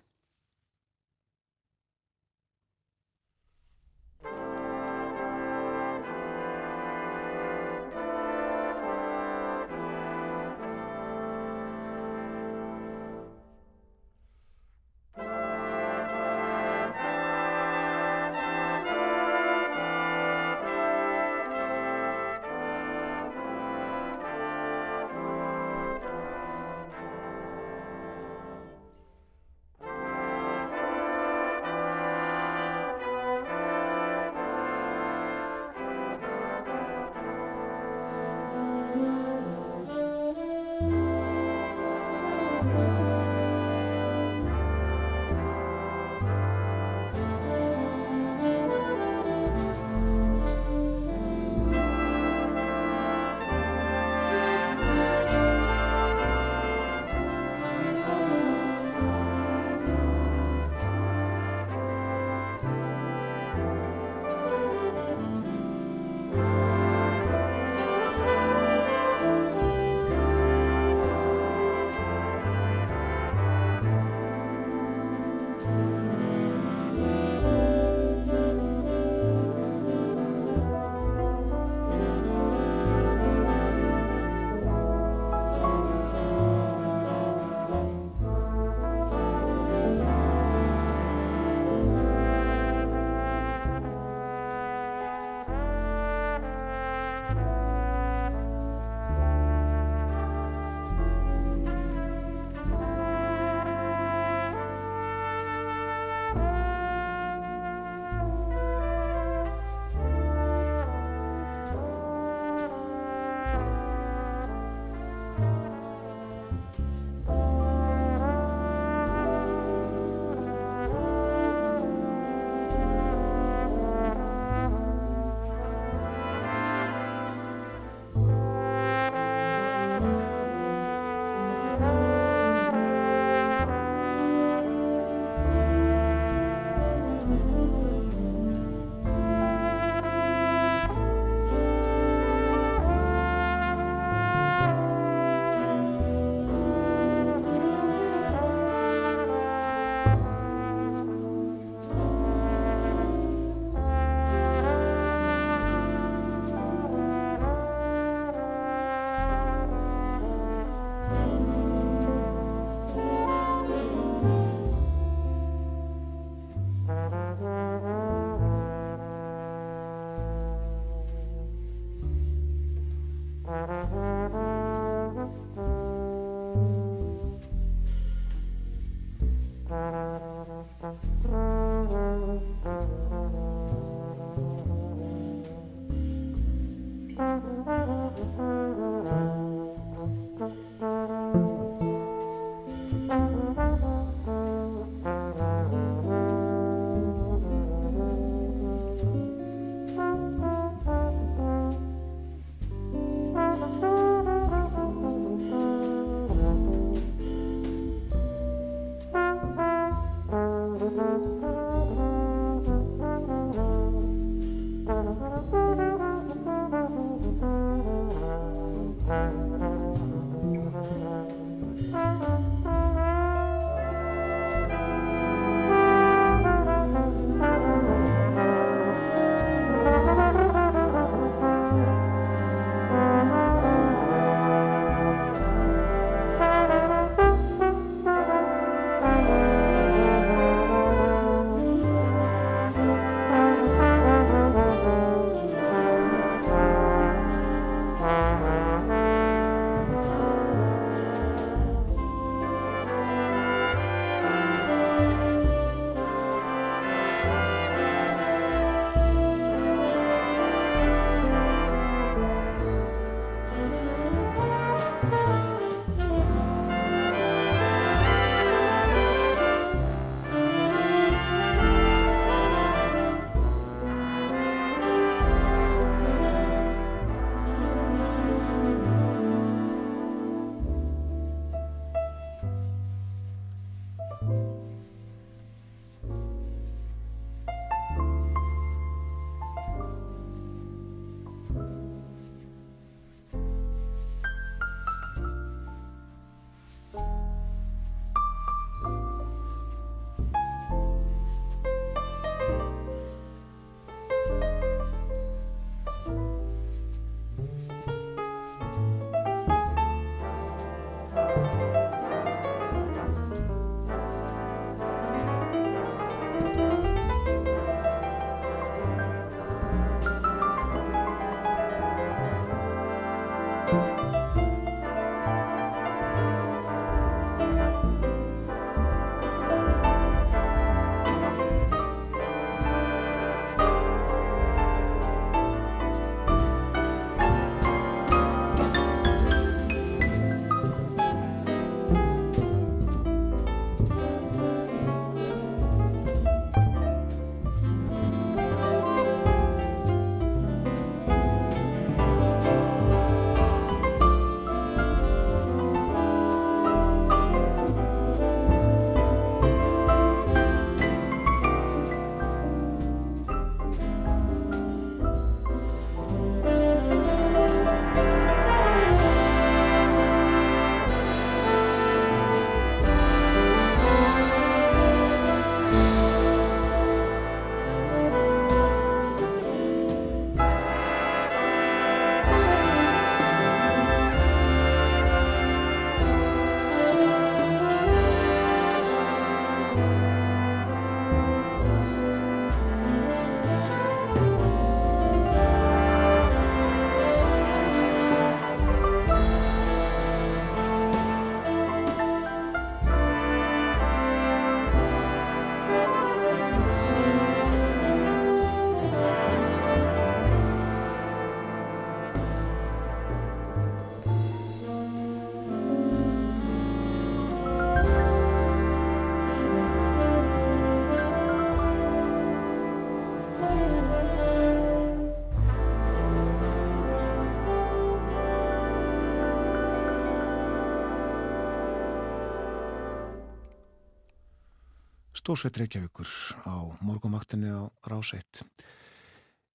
Stórsveit Reykjavíkur á morgumaktinni á Ráseitt.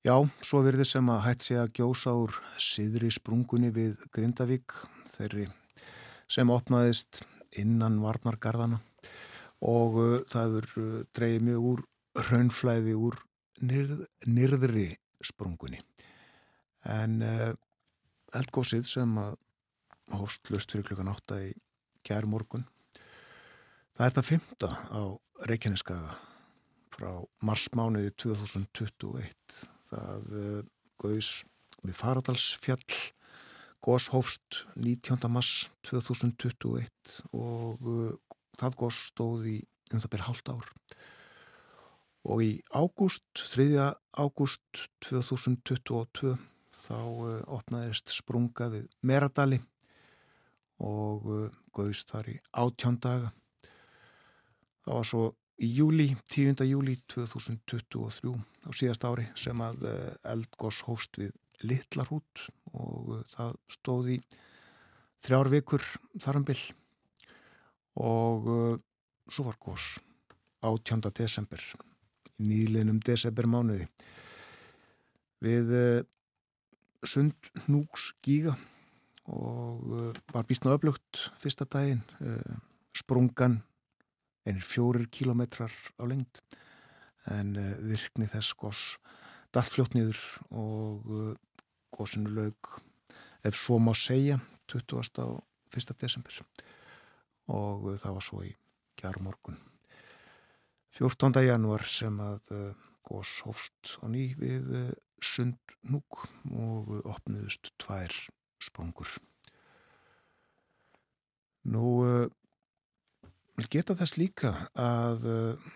Já, svo verður sem að hætt sé að gjósa úr siðri sprungunni við Grindavík, þeirri sem opnaðist innan Varnargarðana og uh, það verður uh, dreyið mjög úr raunflæði úr nyrð, nyrðri sprungunni. En uh, eldgósið sem að hófst löst fyrir klukkan 8 í gæri morgun, það er það fymta á Reykjaneskaga frá marsmániði 2021 það uh, gauðs við Faradalsfjall góshófst 19. mars 2021 og uh, það góðs stóð í um það byrja hálft ár Og í ágúst, 3. ágúst 2022 þá uh, opnaðist sprunga við Meradali og gauðist þar í átjándaga. Það var svo í júli, 10. júli 2023 á síðast ári sem að uh, eldgós hófst við Littlarhút og uh, það stóði þrjár vikur þarambill og uh, svo var gós 18. desember í nýliðnum desember mánuði við sund hnúks gíga og var býstna öflugt fyrsta daginn sprungan einir fjórir kílometrar á lengt en uh, virkni þess gós dalt fljótt nýður og gósinu laug ef svo má segja 20. og 1. desember og það var svo í kjæru morgun 14. januar sem að gós hófst á ný við sundnúk og opniðust tvær sprungur. Nú uh, geta þess líka að uh,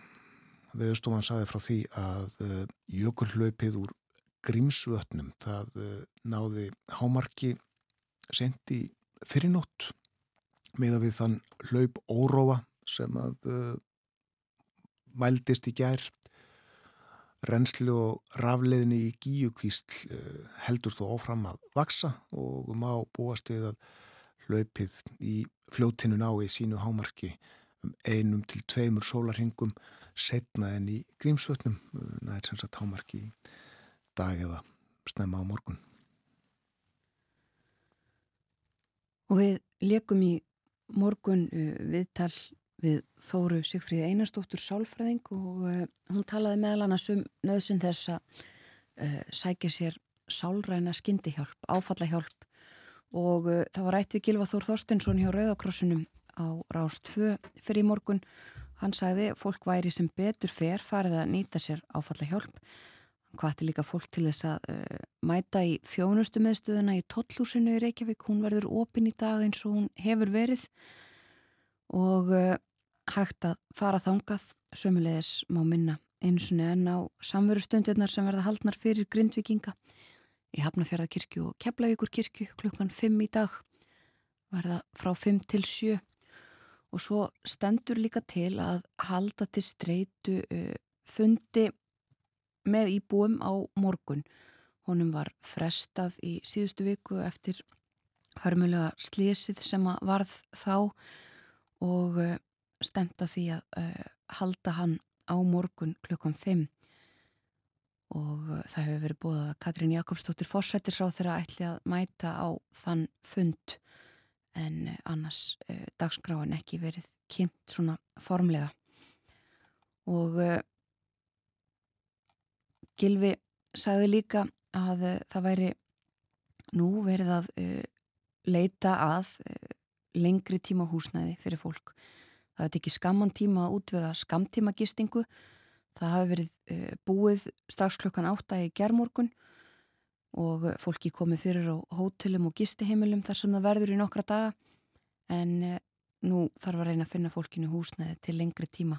viðstofan saði frá því að uh, jökullaupið úr grímsvötnum það náði hámarki sendi fyrirnótt með að við þann hlaup óróa sem að mældist í gær. Renslu og rafleðinni í gíukvísl eh, heldur þó áfram að vaksa og má búast við að hlaupið í fljóttinu ná í sínu hámarki um einum til tveimur sólarhingum setna en í grímsvötnum það er sem sagt hámarki dag eða snemma á morgun. Og við lekum í morgun eh, viðtal við Þóru Sigfríði Einarstóttur Sálfræðing og uh, hún talaði meðal annars um nöðsum þess að uh, sækja sér sálræna skyndihjálp, áfallahjálp og það var rætt við Gilva Þór Þorstinsson hjá Rauðakrossunum á Rást 2 fyrir morgun. Hann sagði fólk væri sem betur fer farið að nýta sér áfallahjálp. Hvað er líka fólk til þess að mæta í þjónustu meðstöðuna í Tottlúsinu í Reykjavík. Hún verður opin í dag eins og hún hefur verið og hægt að fara þangað sömulegis má minna eins og enn á samverustundirnar sem verða haldnar fyrir grindvikinga í Hafnafjörðakirkju og Keflavíkur kirkju klukkan 5 í dag verða frá 5 til 7 og svo stendur líka til að halda til streitu uh, fundi með íbúum á morgun. Honum var frestað í síðustu viku eftir hörmulega slésið sem að varð þá og uh, stemt að því að uh, halda hann á morgun klukkan 5 og það hefur verið búið að Katrín Jakobsdóttir fórsættir sá þeirra ætli að mæta á þann fund en uh, annars dagskráin ekki verið kynnt svona formlega og Gilvi sagði líka að það væri nú verið að leita að lengri tíma húsnæði fyrir fólk Það hefði tekið skamman tíma að útvega skamtíma gistingu. Það hafi verið búið strax klokkan átta í gerðmorgun og fólki komið fyrir á hótelum og gistiheimilum þar sem það verður í nokkra daga en uh, nú þarf að reyna að finna fólkinu húsnæði til lengri tíma.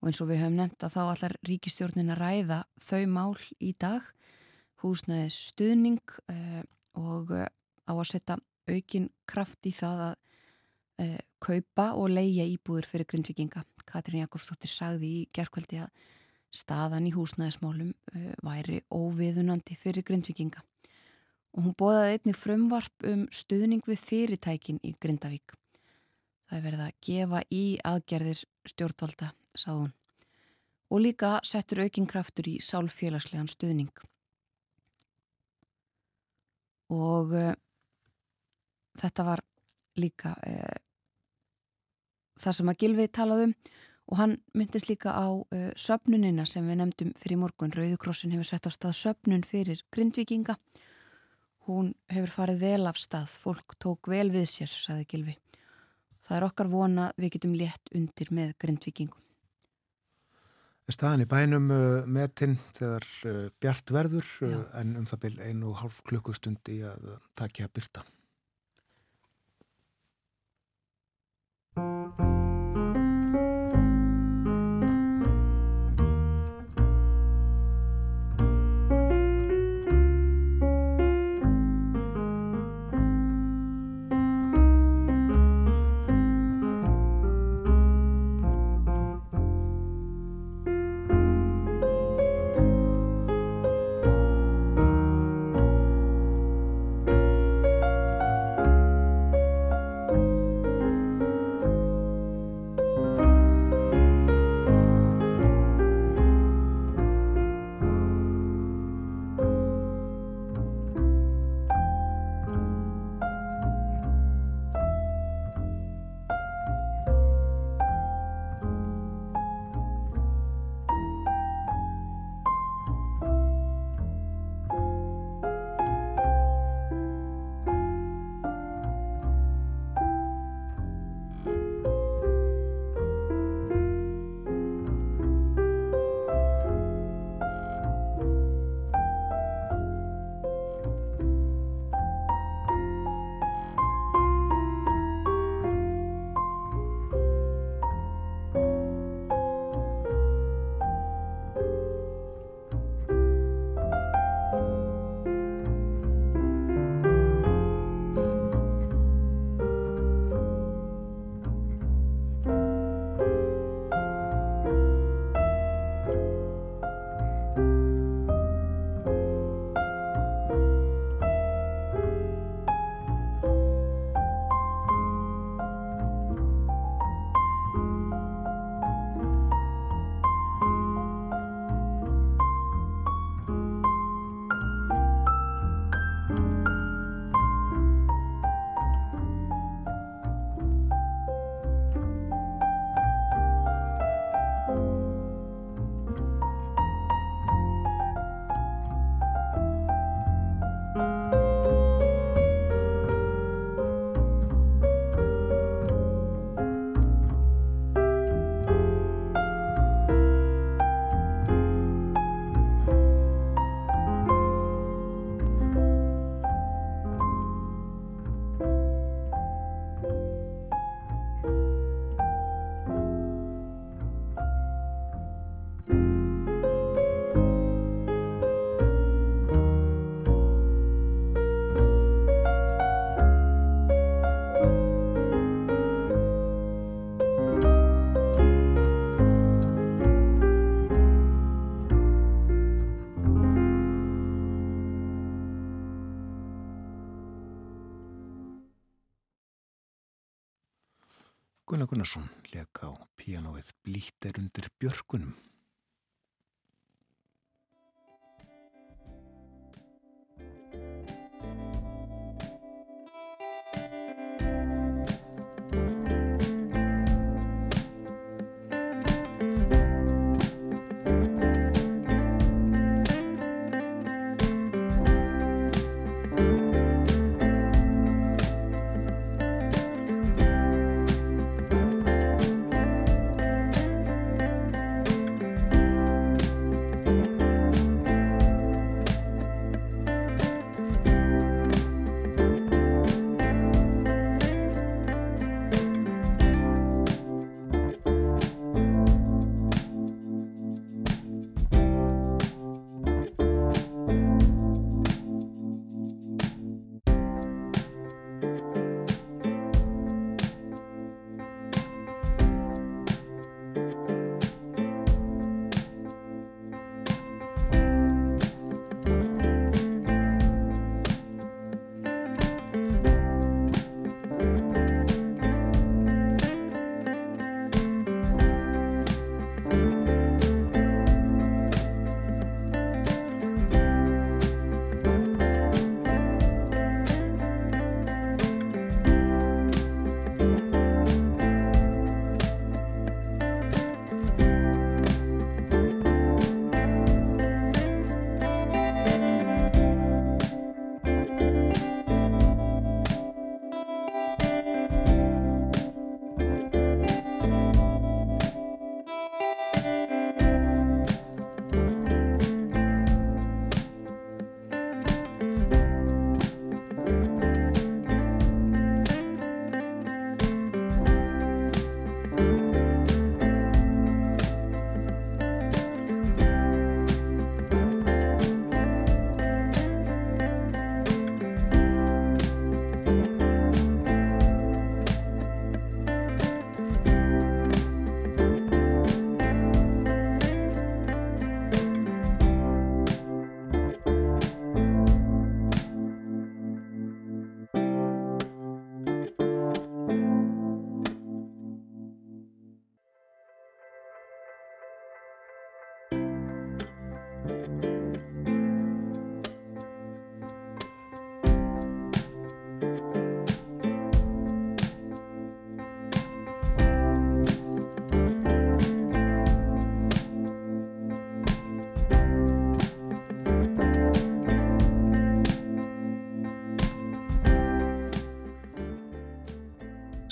Og eins og við höfum nefnt að þá allar ríkistjórnin að ræða þau mál í dag, húsnæði stuðning uh, og á að setja aukin kraft í það að kaupa og leia íbúður fyrir grindvikinga. Katrín Jakobsdóttir sagði í gerðkvöldi að staðan í húsnæðismálum uh, væri óviðunandi fyrir grindvikinga. Og hún bóðaði einnig frumvarp um stuðning við fyrirtækin í Grindavík. Það er verið að gefa í aðgerðir stjórnvalda, sað hún. Og líka settur aukinkraftur í sálfélagslegan stuðning. Og uh, þetta var líka uh, það sem að Gilvi talaðum og hann myndist líka á uh, söpnunina sem við nefndum fyrir morgun. Rauðukrossin hefur sett á stað söpnun fyrir grindvikinga. Hún hefur farið vel af stað. Fólk tók vel við sér, saði Gilvi. Það er okkar vona við getum létt undir með grindvikingum. Staðan í bænum uh, metinn þegar uh, bjart verður uh, en um það byrj einu hálf klukkustund í að takja byrta. Gunnar Gunnarsson leik á pianoið Blítt er undir björkunum.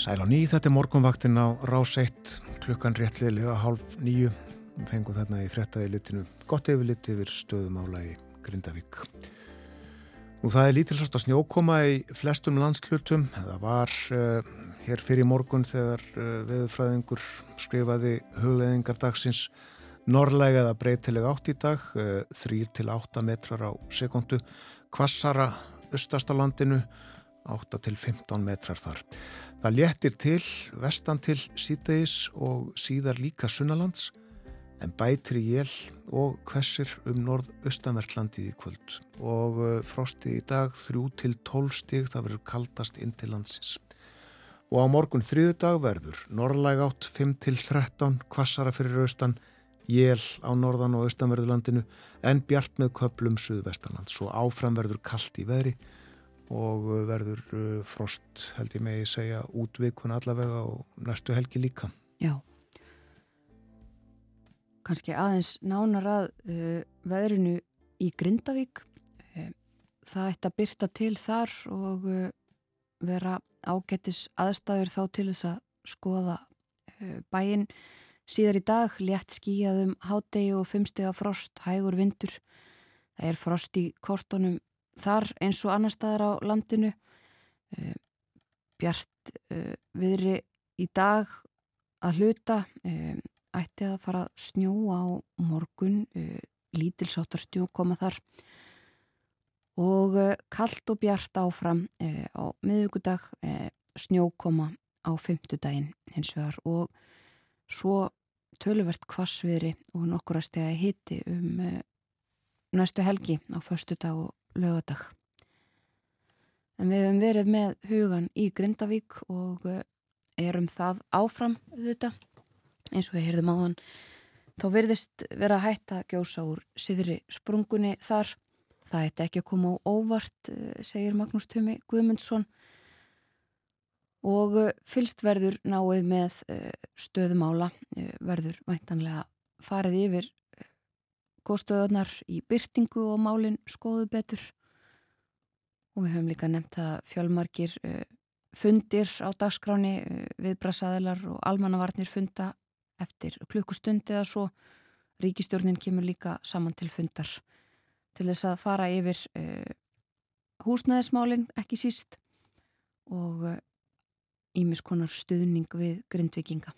Sæl á ný, þetta er morgunvaktin á rás 1, klukkan réttliðlega halv nýju. Fengum þarna í frettaði litinu gott yfirlit yfir stöðumála í Grindavík. Nú það er lítilsast að snjókoma í flestum landslutum. Það var uh, hér fyrir morgun þegar uh, veðurfræðingur skrifaði hugleðingar dagsins norrlega eða breytilega átt í dag, uh, eh, 3-8 metrar á sekundu, kvassara östast á landinu, 8-15 metrar þar. Það léttir til, vestan til síðdeis og síðar líka sunnalands en bætri jél og hversir um norð-austanvertlandið í kvöld og uh, frostið í dag 3-12 stig það verður kaldast inn til landsins. Og á morgun þriðu dag verður norrlæg átt 5-13 kvassara fyrir austan, jél á norðan og austanverðurlandinu en bjart með köplum suðvestanland svo áfram verður kallt í veðri og uh, verður uh, frost held ég megi segja útvikun allavega og næstu helgi líka. Já. Kanski aðeins nánar að uh, veðrinu í Grindavík. Uh, það ætti að byrta til þar og uh, vera ágættis aðstæður þá til þess að skoða uh, bæinn. Síðar í dag létt skíjaðum hádegi og fimmstega frost, hægur vindur. Það er frost í kortonum þar eins og annar staðar á landinu. Uh, bjart uh, viðri í dag að hluta uh, ætti að fara að snjóa á morgun lítilsáttar snjó koma þar. Og kallt og bjart áfram á miðugudag snjókoma á fymtudaginn hins vegar. Og svo töluvert kvassviðri og nokkur að stega hitti um næstu helgi á förstu dag og lögadag. En við hefum verið með hugan í Grindavík og eh, erum það áfram þetta eins og við heyrðum á hann þá verðist vera hægt að gjósa úr siðri sprungunni þar. Það ætti ekki að koma á óvart eh, segir Magnús Tumi Guðmundsson. Og eh, fylst verður náið með stöðumála verður væntanlega farið yfir góðstöðunar í byrtingu og málinn skoðu betur og við höfum líka nefnt að fjölmarkir fundir á dagskráni viðbrasaðilar og almannavarnir funda eftir klukkustundi eða svo ríkistjórnin kemur líka saman til fundar til þess að fara yfir uh, húsnæðismálinn ekki síst og ímiskonar stuðning við grindvikinga.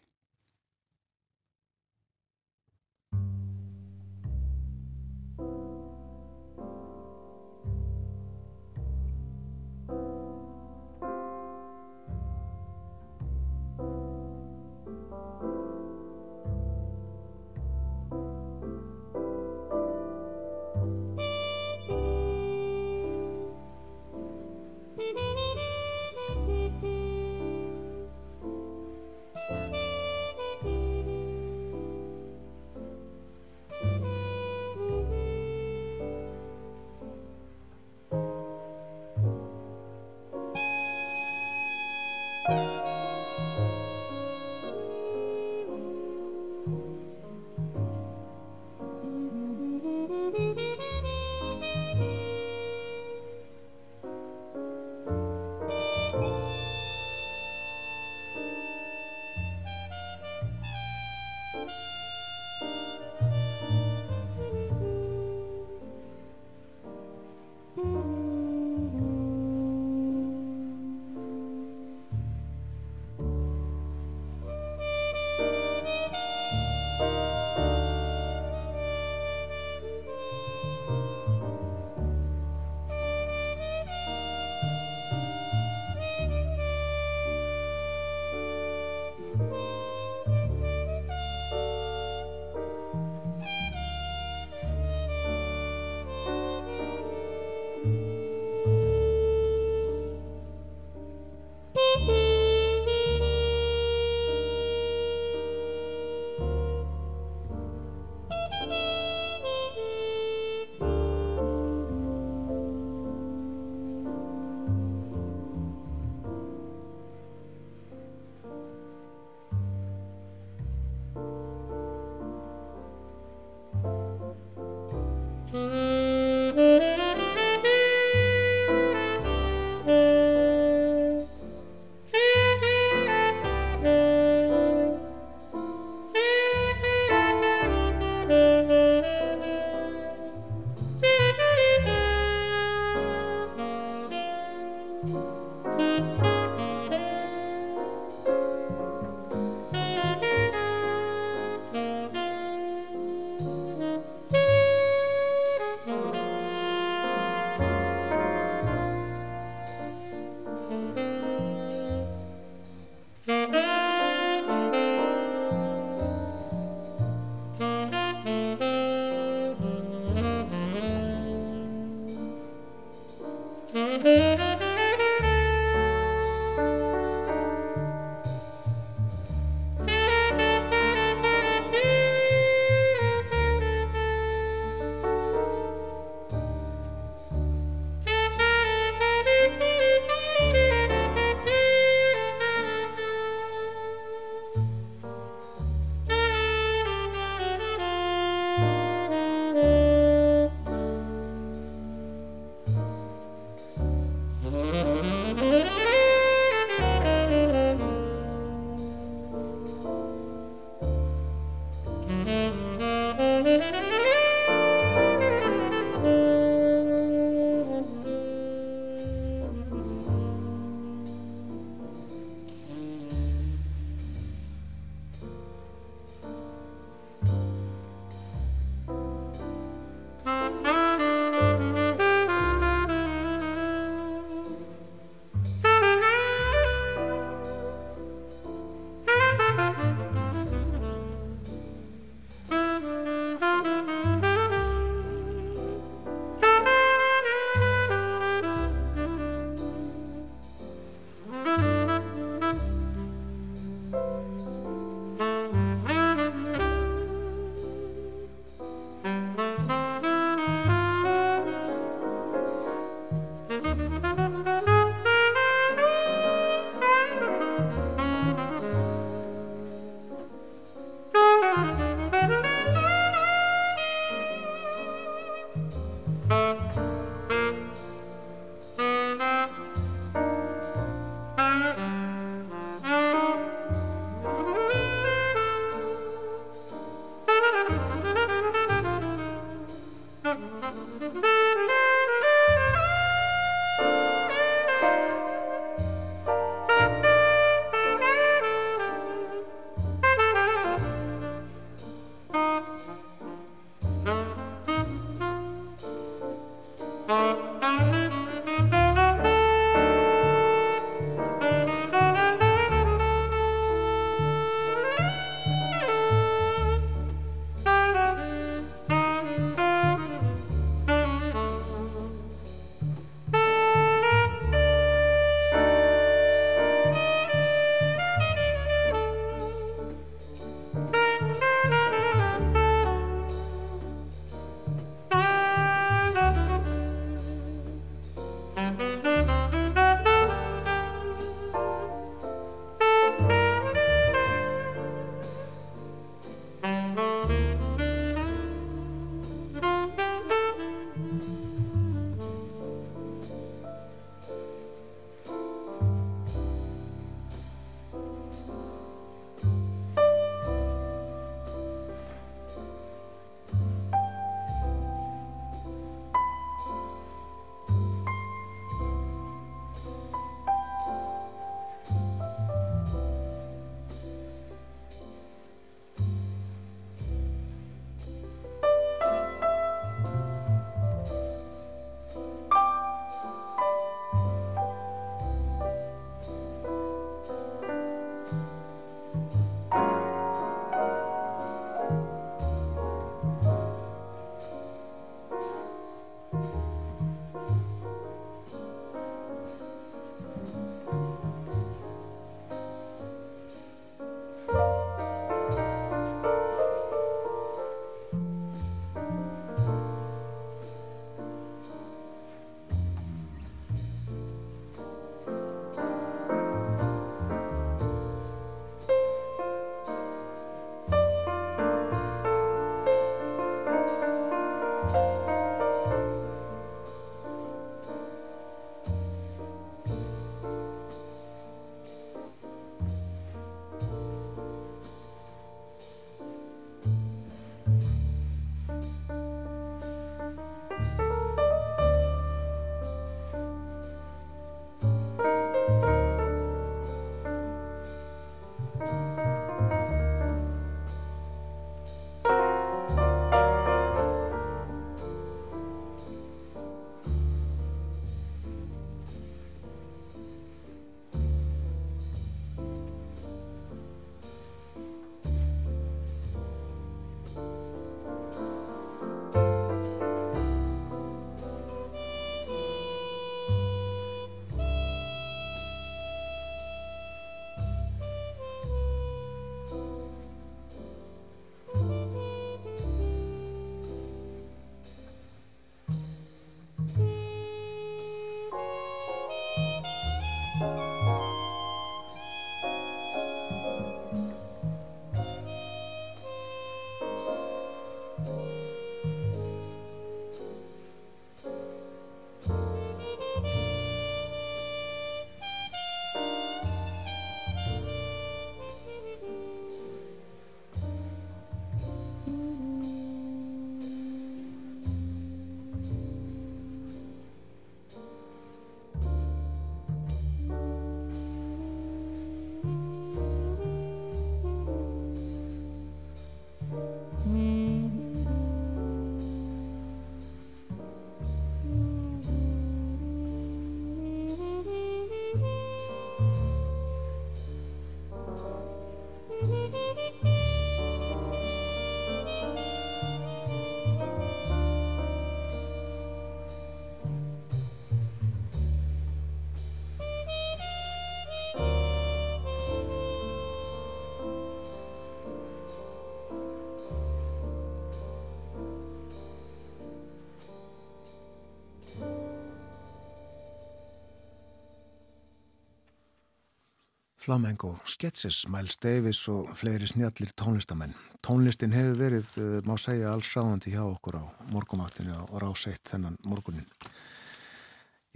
Flamengo, Sketches, Miles Davis og fleiri snjallir tónlistamenn. Tónlistin hefur verið, eh, má segja, alls ráðandi hjá okkur á morgumattinu og ráseitt þennan morgunin.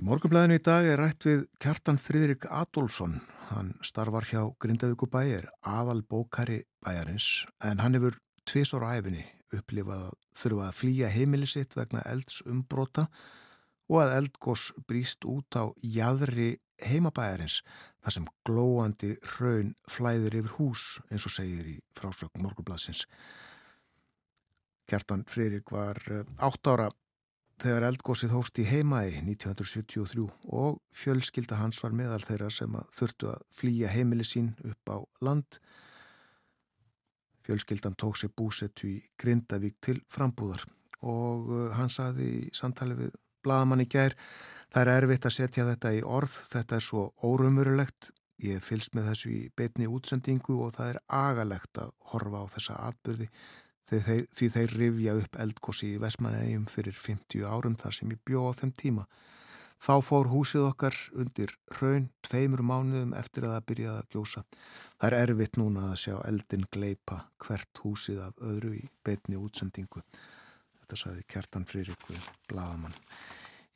Í morgunblæðinu í dag er rætt við Kjartan Fridrik Adolfsson. Hann starfar hjá Grindavíku bæjar, aðal bókari bæjarins, en hann hefur tvis ára æfinni upplifað að þurfa að flýja heimili sitt vegna elds umbrota og að eldgós bríst út á jæðri heimabæjarins þar sem glóandi raun flæðir yfir hús eins og segir í frásökn Morgublasins. Kjartan Fririk var 8 eh, ára þegar eldgósið hófst í heimægi 1973 og fjölskylda hans var meðal þeirra sem að þurftu að flýja heimili sín upp á land. Fjölskyldan tók sér búsettu í Grindavík til frambúðar og eh, hann saði í samtali við Bladamann í gær Það er erfitt að setja þetta í orð, þetta er svo órumurulegt, ég fylst með þessu í beitni útsendingu og það er agalegt að horfa á þessa atbyrði því þeir rifja upp eldgósi í Vesmanægjum fyrir 50 árum þar sem ég bjó á þeim tíma. Þá fór húsið okkar undir raun tveimur mánuðum eftir að það byrjaði að gjósa. Það er erfitt núna að sjá eldin gleipa hvert húsið af öðru í beitni útsendingu. Þetta saði Kjartan Frýrikvi Blagamann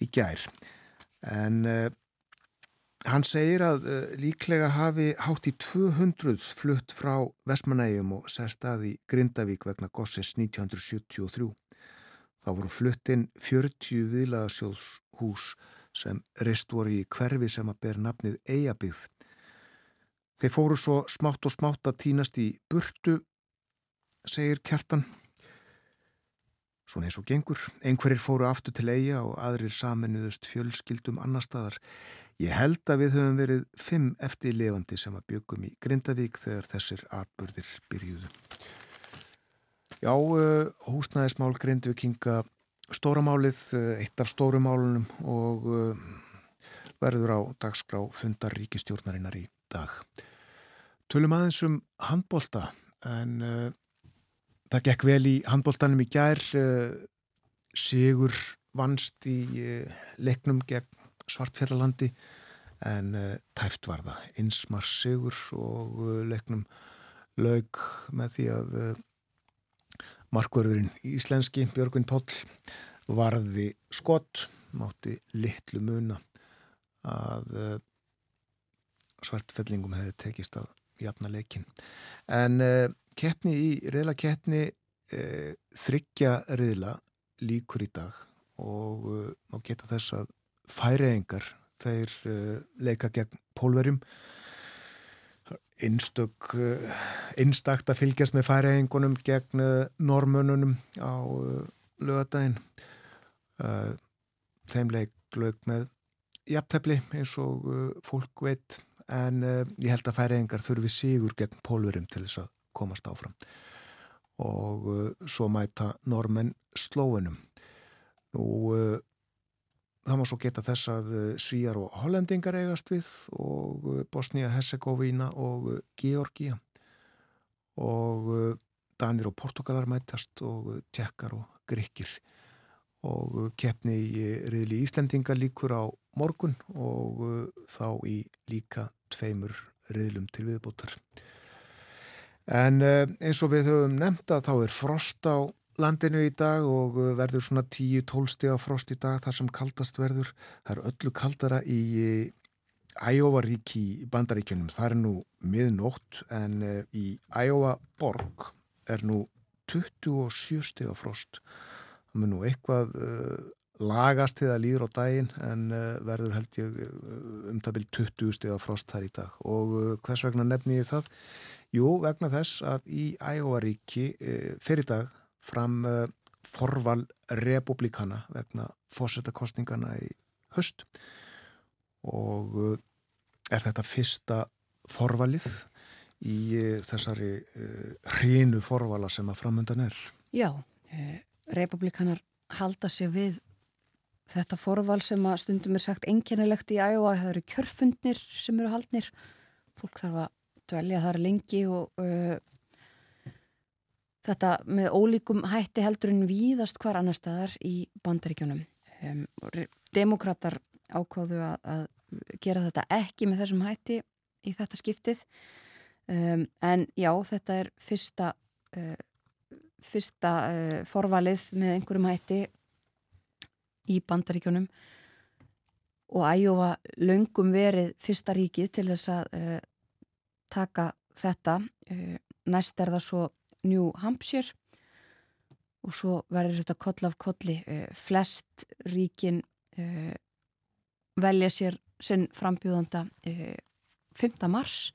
í gær en uh, hann segir að uh, líklega hafi hátt í 200 flutt frá Vestmanægjum og sestaði Grindavík vegna Gossins 1973. Þá voru fluttinn 40 viðlagasjóðshús sem reist voru í hverfi sem að ber nafnið Eyjabíð. Þeir fóru svo smátt og smátt að týnast í burtu, segir Kjartan Svona eins og gengur. Einhverjir fóru aftur til eiga og aðrir saminuðust fjölskyldum annar staðar. Ég held að við höfum verið fimm eftirlefandi sem að byggum í Grindavík þegar þessir atbyrðir byrjuðu. Já, uh, húsnæðismál Grindvíkinga stóramálið, uh, eitt af stórumálunum og uh, verður á dagskrá fundar ríkistjórnarinnar í dag. Tölum aðeins um handbólta en Það gekk vel í handbóltanum í gær, eh, Sigur vannst í eh, leiknum gegn Svartfjallalandi en eh, tæft var það. Einsmar Sigur og leiknum laug með því að markverðurinn íslenski Björgvin Póll varði skott, mátti litlu muna að Svartfjallingum hefði tekist að jafna leikin. En keppni í reyðla keppni e, þryggja reyðla líkur í dag og e, má geta þess að færiðingar þeir e, leika gegn pólverjum. Einstök einstakt að fylgjast með færiðingunum gegn normununum á lögadaginn þeim leik lög með jafntefni eins og fólk veit en ég held að færiðingar þurfi sígur gegn pólverjum til þess að komast áfram og uh, svo mæta normenn slóinum. Nú, uh, það má svo geta þess að uh, Svíjar og Hollendingar eigast við og uh, Bosnia-Herzegovina og Georgia og Danir og Portugalar mætast og Tjekkar og Grekir og keppni í riðli Íslendinga líkur á morgun og þá í líka tveimur riðlum til viðbútar. En uh, eins og við höfum nefnt að þá er frost á landinu í dag og verður svona 10-12 steg á frost í dag þar sem kaldast verður. Það er öllu kaldara í Æjóvaríki í bandaríkjunum. Það er nú miðnótt en í Æjóvaborg er nú 27 steg á frost. Það mun nú eitthvað lagast til það líður á daginn en verður held ég um það byrj 20 steg á frost þar í dag og hvers vegna nefni ég það? Jú, vegna þess að í Ægóaríki e, fyrir dag fram e, forval republikana vegna fósettakostningana í höst og e, er þetta fyrsta forvalið í þessari hrínu forvala sem að framöndan er. Já, republikanar halda sér við þetta forval sem að stundum er sagt enginilegt í Ægóa, það eru kjörfundnir sem eru haldnir, fólk þarf að dvelja þar lengi og uh, þetta með ólíkum hætti heldur en víðast hvar annar staðar í bandaríkjónum. Um, Demokrater ákváðu að, að gera þetta ekki með þessum hætti í þetta skiptið um, en já, þetta er fyrsta, uh, fyrsta uh, forvalið með einhverjum hætti í bandaríkjónum og æjófa löngum verið fyrsta ríkið til þess að uh, taka þetta. Uh, næst er það svo New Hampshire og svo verður þetta koll af kolli. Uh, flest ríkin uh, velja sér sinn frambjóðanda 5. mars.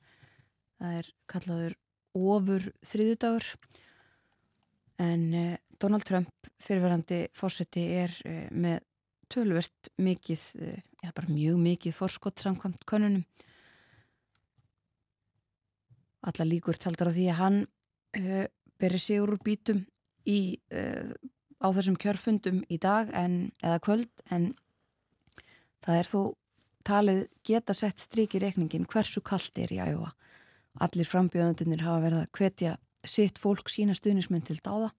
Það er kallaður ofur þriðudagur en Donald Trump fyrirverandi fórseti er með tölvert mikið, eða bara mjög mikið fórskott samkvæmt konunum alla líkur taldar á því að hann uh, beri sigur úr bítum í, uh, á þessum kjörfundum í dag en, eða kvöld en það er þó talið geta sett strik í rekningin hversu kallt er í æfa. Allir frambjöðundunir hafa verið að hvetja sitt fólk sína stuðnismenn til dáða.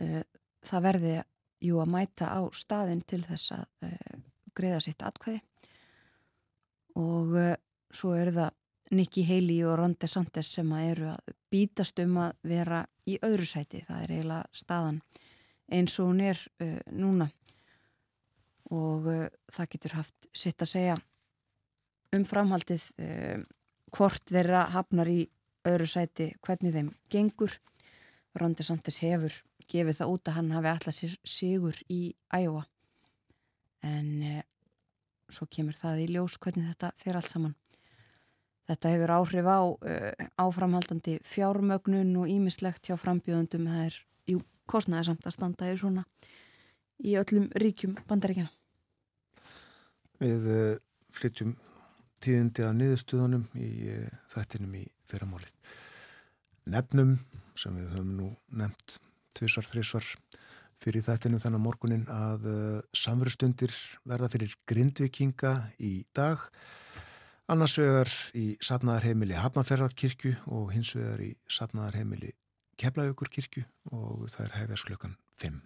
Uh, það verði jú að mæta á staðin til þess að greiða sitt atkvæði og svo eru það Nikki Haley og Ron DeSantis sem að eru að bítast um að vera í öðru sæti. Það er eiginlega staðan eins og hún er uh, núna og uh, það getur haft sitt að segja um framhaldið uh, hvort þeirra hafnar í öðru sæti hvernig þeim gengur. Ron DeSantis hefur gefið það út að hann hafi alltaf sigur í æjóa en uh, svo kemur það í ljós hvernig þetta fer allt saman. Þetta hefur áhrif á uh, áframhaldandi fjármögnun og ímislegt hjá frambjöðundum. Það er jú, kostnæði samt að standa í svona í öllum ríkjum bandaríkjana. Við uh, flytjum tíðindi að niðurstuðunum í uh, þættinum í fyrramálið. Nefnum sem við höfum nú nefnt tvísvar, þrísvar fyrir þættinu þennan morgunin að samverðstundir verða fyrir grindvikinga í dag og Annars vegar í sapnaðarheimili Hafnarferðarkirkju og hins vegar í sapnaðarheimili Keflajökurkirkju og það er hefðast klukkan 5.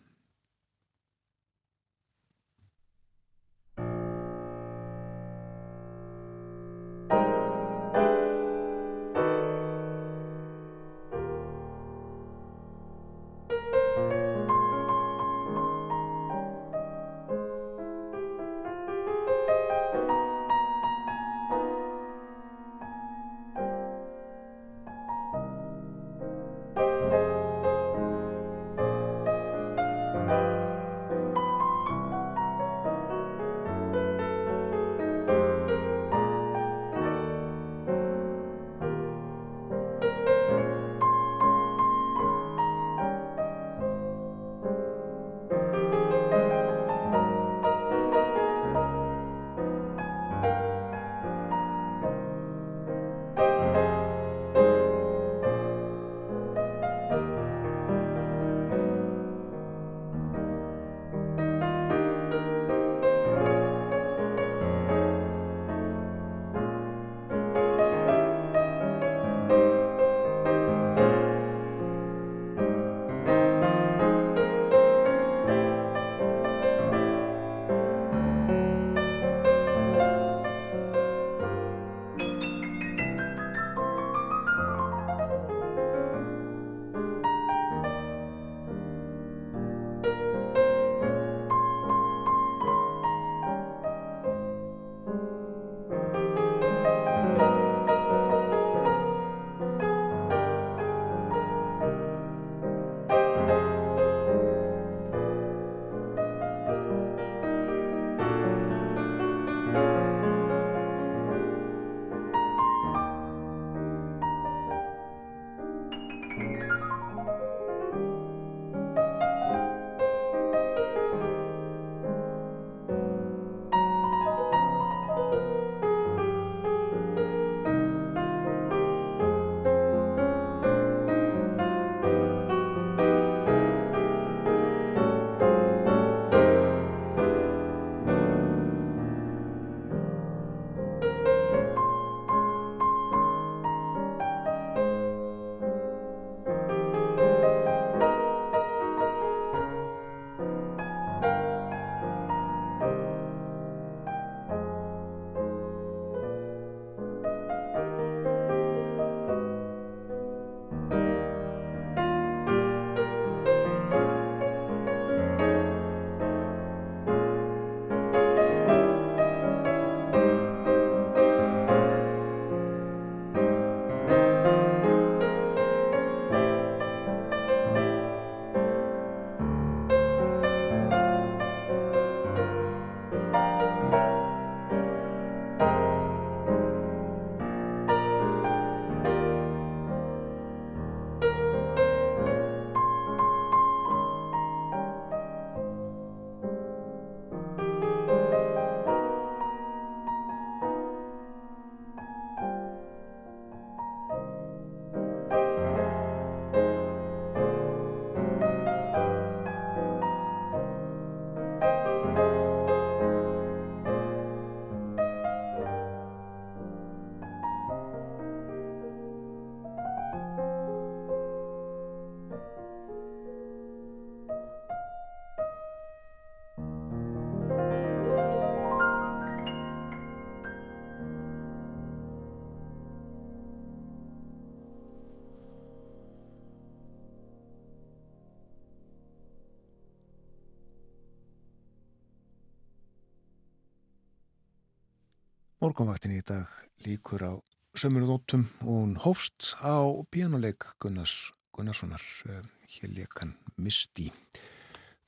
Morgonvaktin í dag líkur á sömurðóttum og hún hófst á pianoleik Gunnars Gunnarssonar eh, hér leikan Misti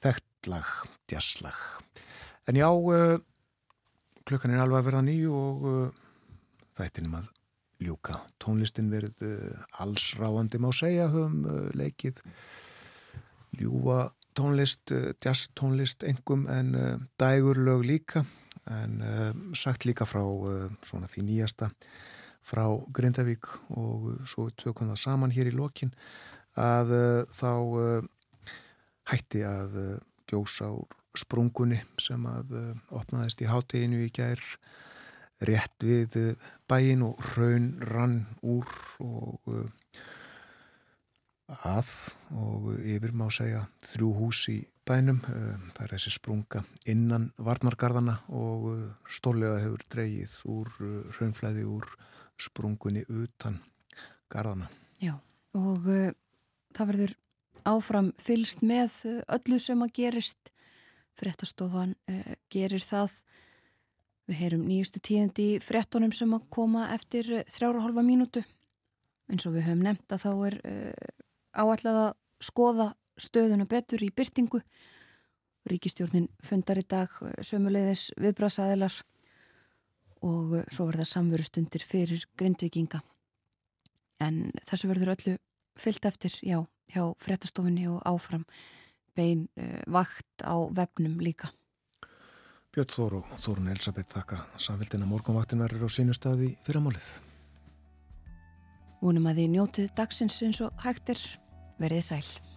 þekktlag, djasslag. En já uh, klukkan er alveg að verða nýju og uh, þættinum að ljúka. Tónlistin verið uh, allsráandi má segja höfum leikið. Ljúa tónlist, jazz tónlist engum en dægurlög líka en uh, sagt líka frá uh, svona því nýjasta frá Grindavík og svo tökum það saman hér í lokin að uh, þá hætti að gjósa úr sprungunni sem að opnaðist í háteginu í gær rétt við bæin og raun rann úr og að og yfir má segja þrjú hús í bænum. Eh, það er þessi sprunga innan varnargarðana og eh, stórlega hefur dreyið úr eh, raunflæði úr sprungunni utan garðana. Já, og uh, það verður áfram fylst með öllu sem að gerist. Frettastofan uh, gerir það. Við heyrum nýjustu tíðandi frettunum sem að koma eftir þrjára hálfa mínútu. En svo við höfum nefnt að þá er uh, áallega að skoða stöðuna betur í byrtingu. Ríkistjórnin fundar í dag eh, sömuleiðis viðbrasaðilar og eh, svo verða samverustundir fyrir grindvikinga. En þessu verður öllu fyllt eftir, já, hjá frettastofunni og áfram bein uh, vakt á vefnum líka. Björn Þór og Þórun Elisabeth þakka samfélgina morgunvaktin verður á sínu staði fyrramálið. Vonum að því njótið dagsins eins og hægtir verðið sæl.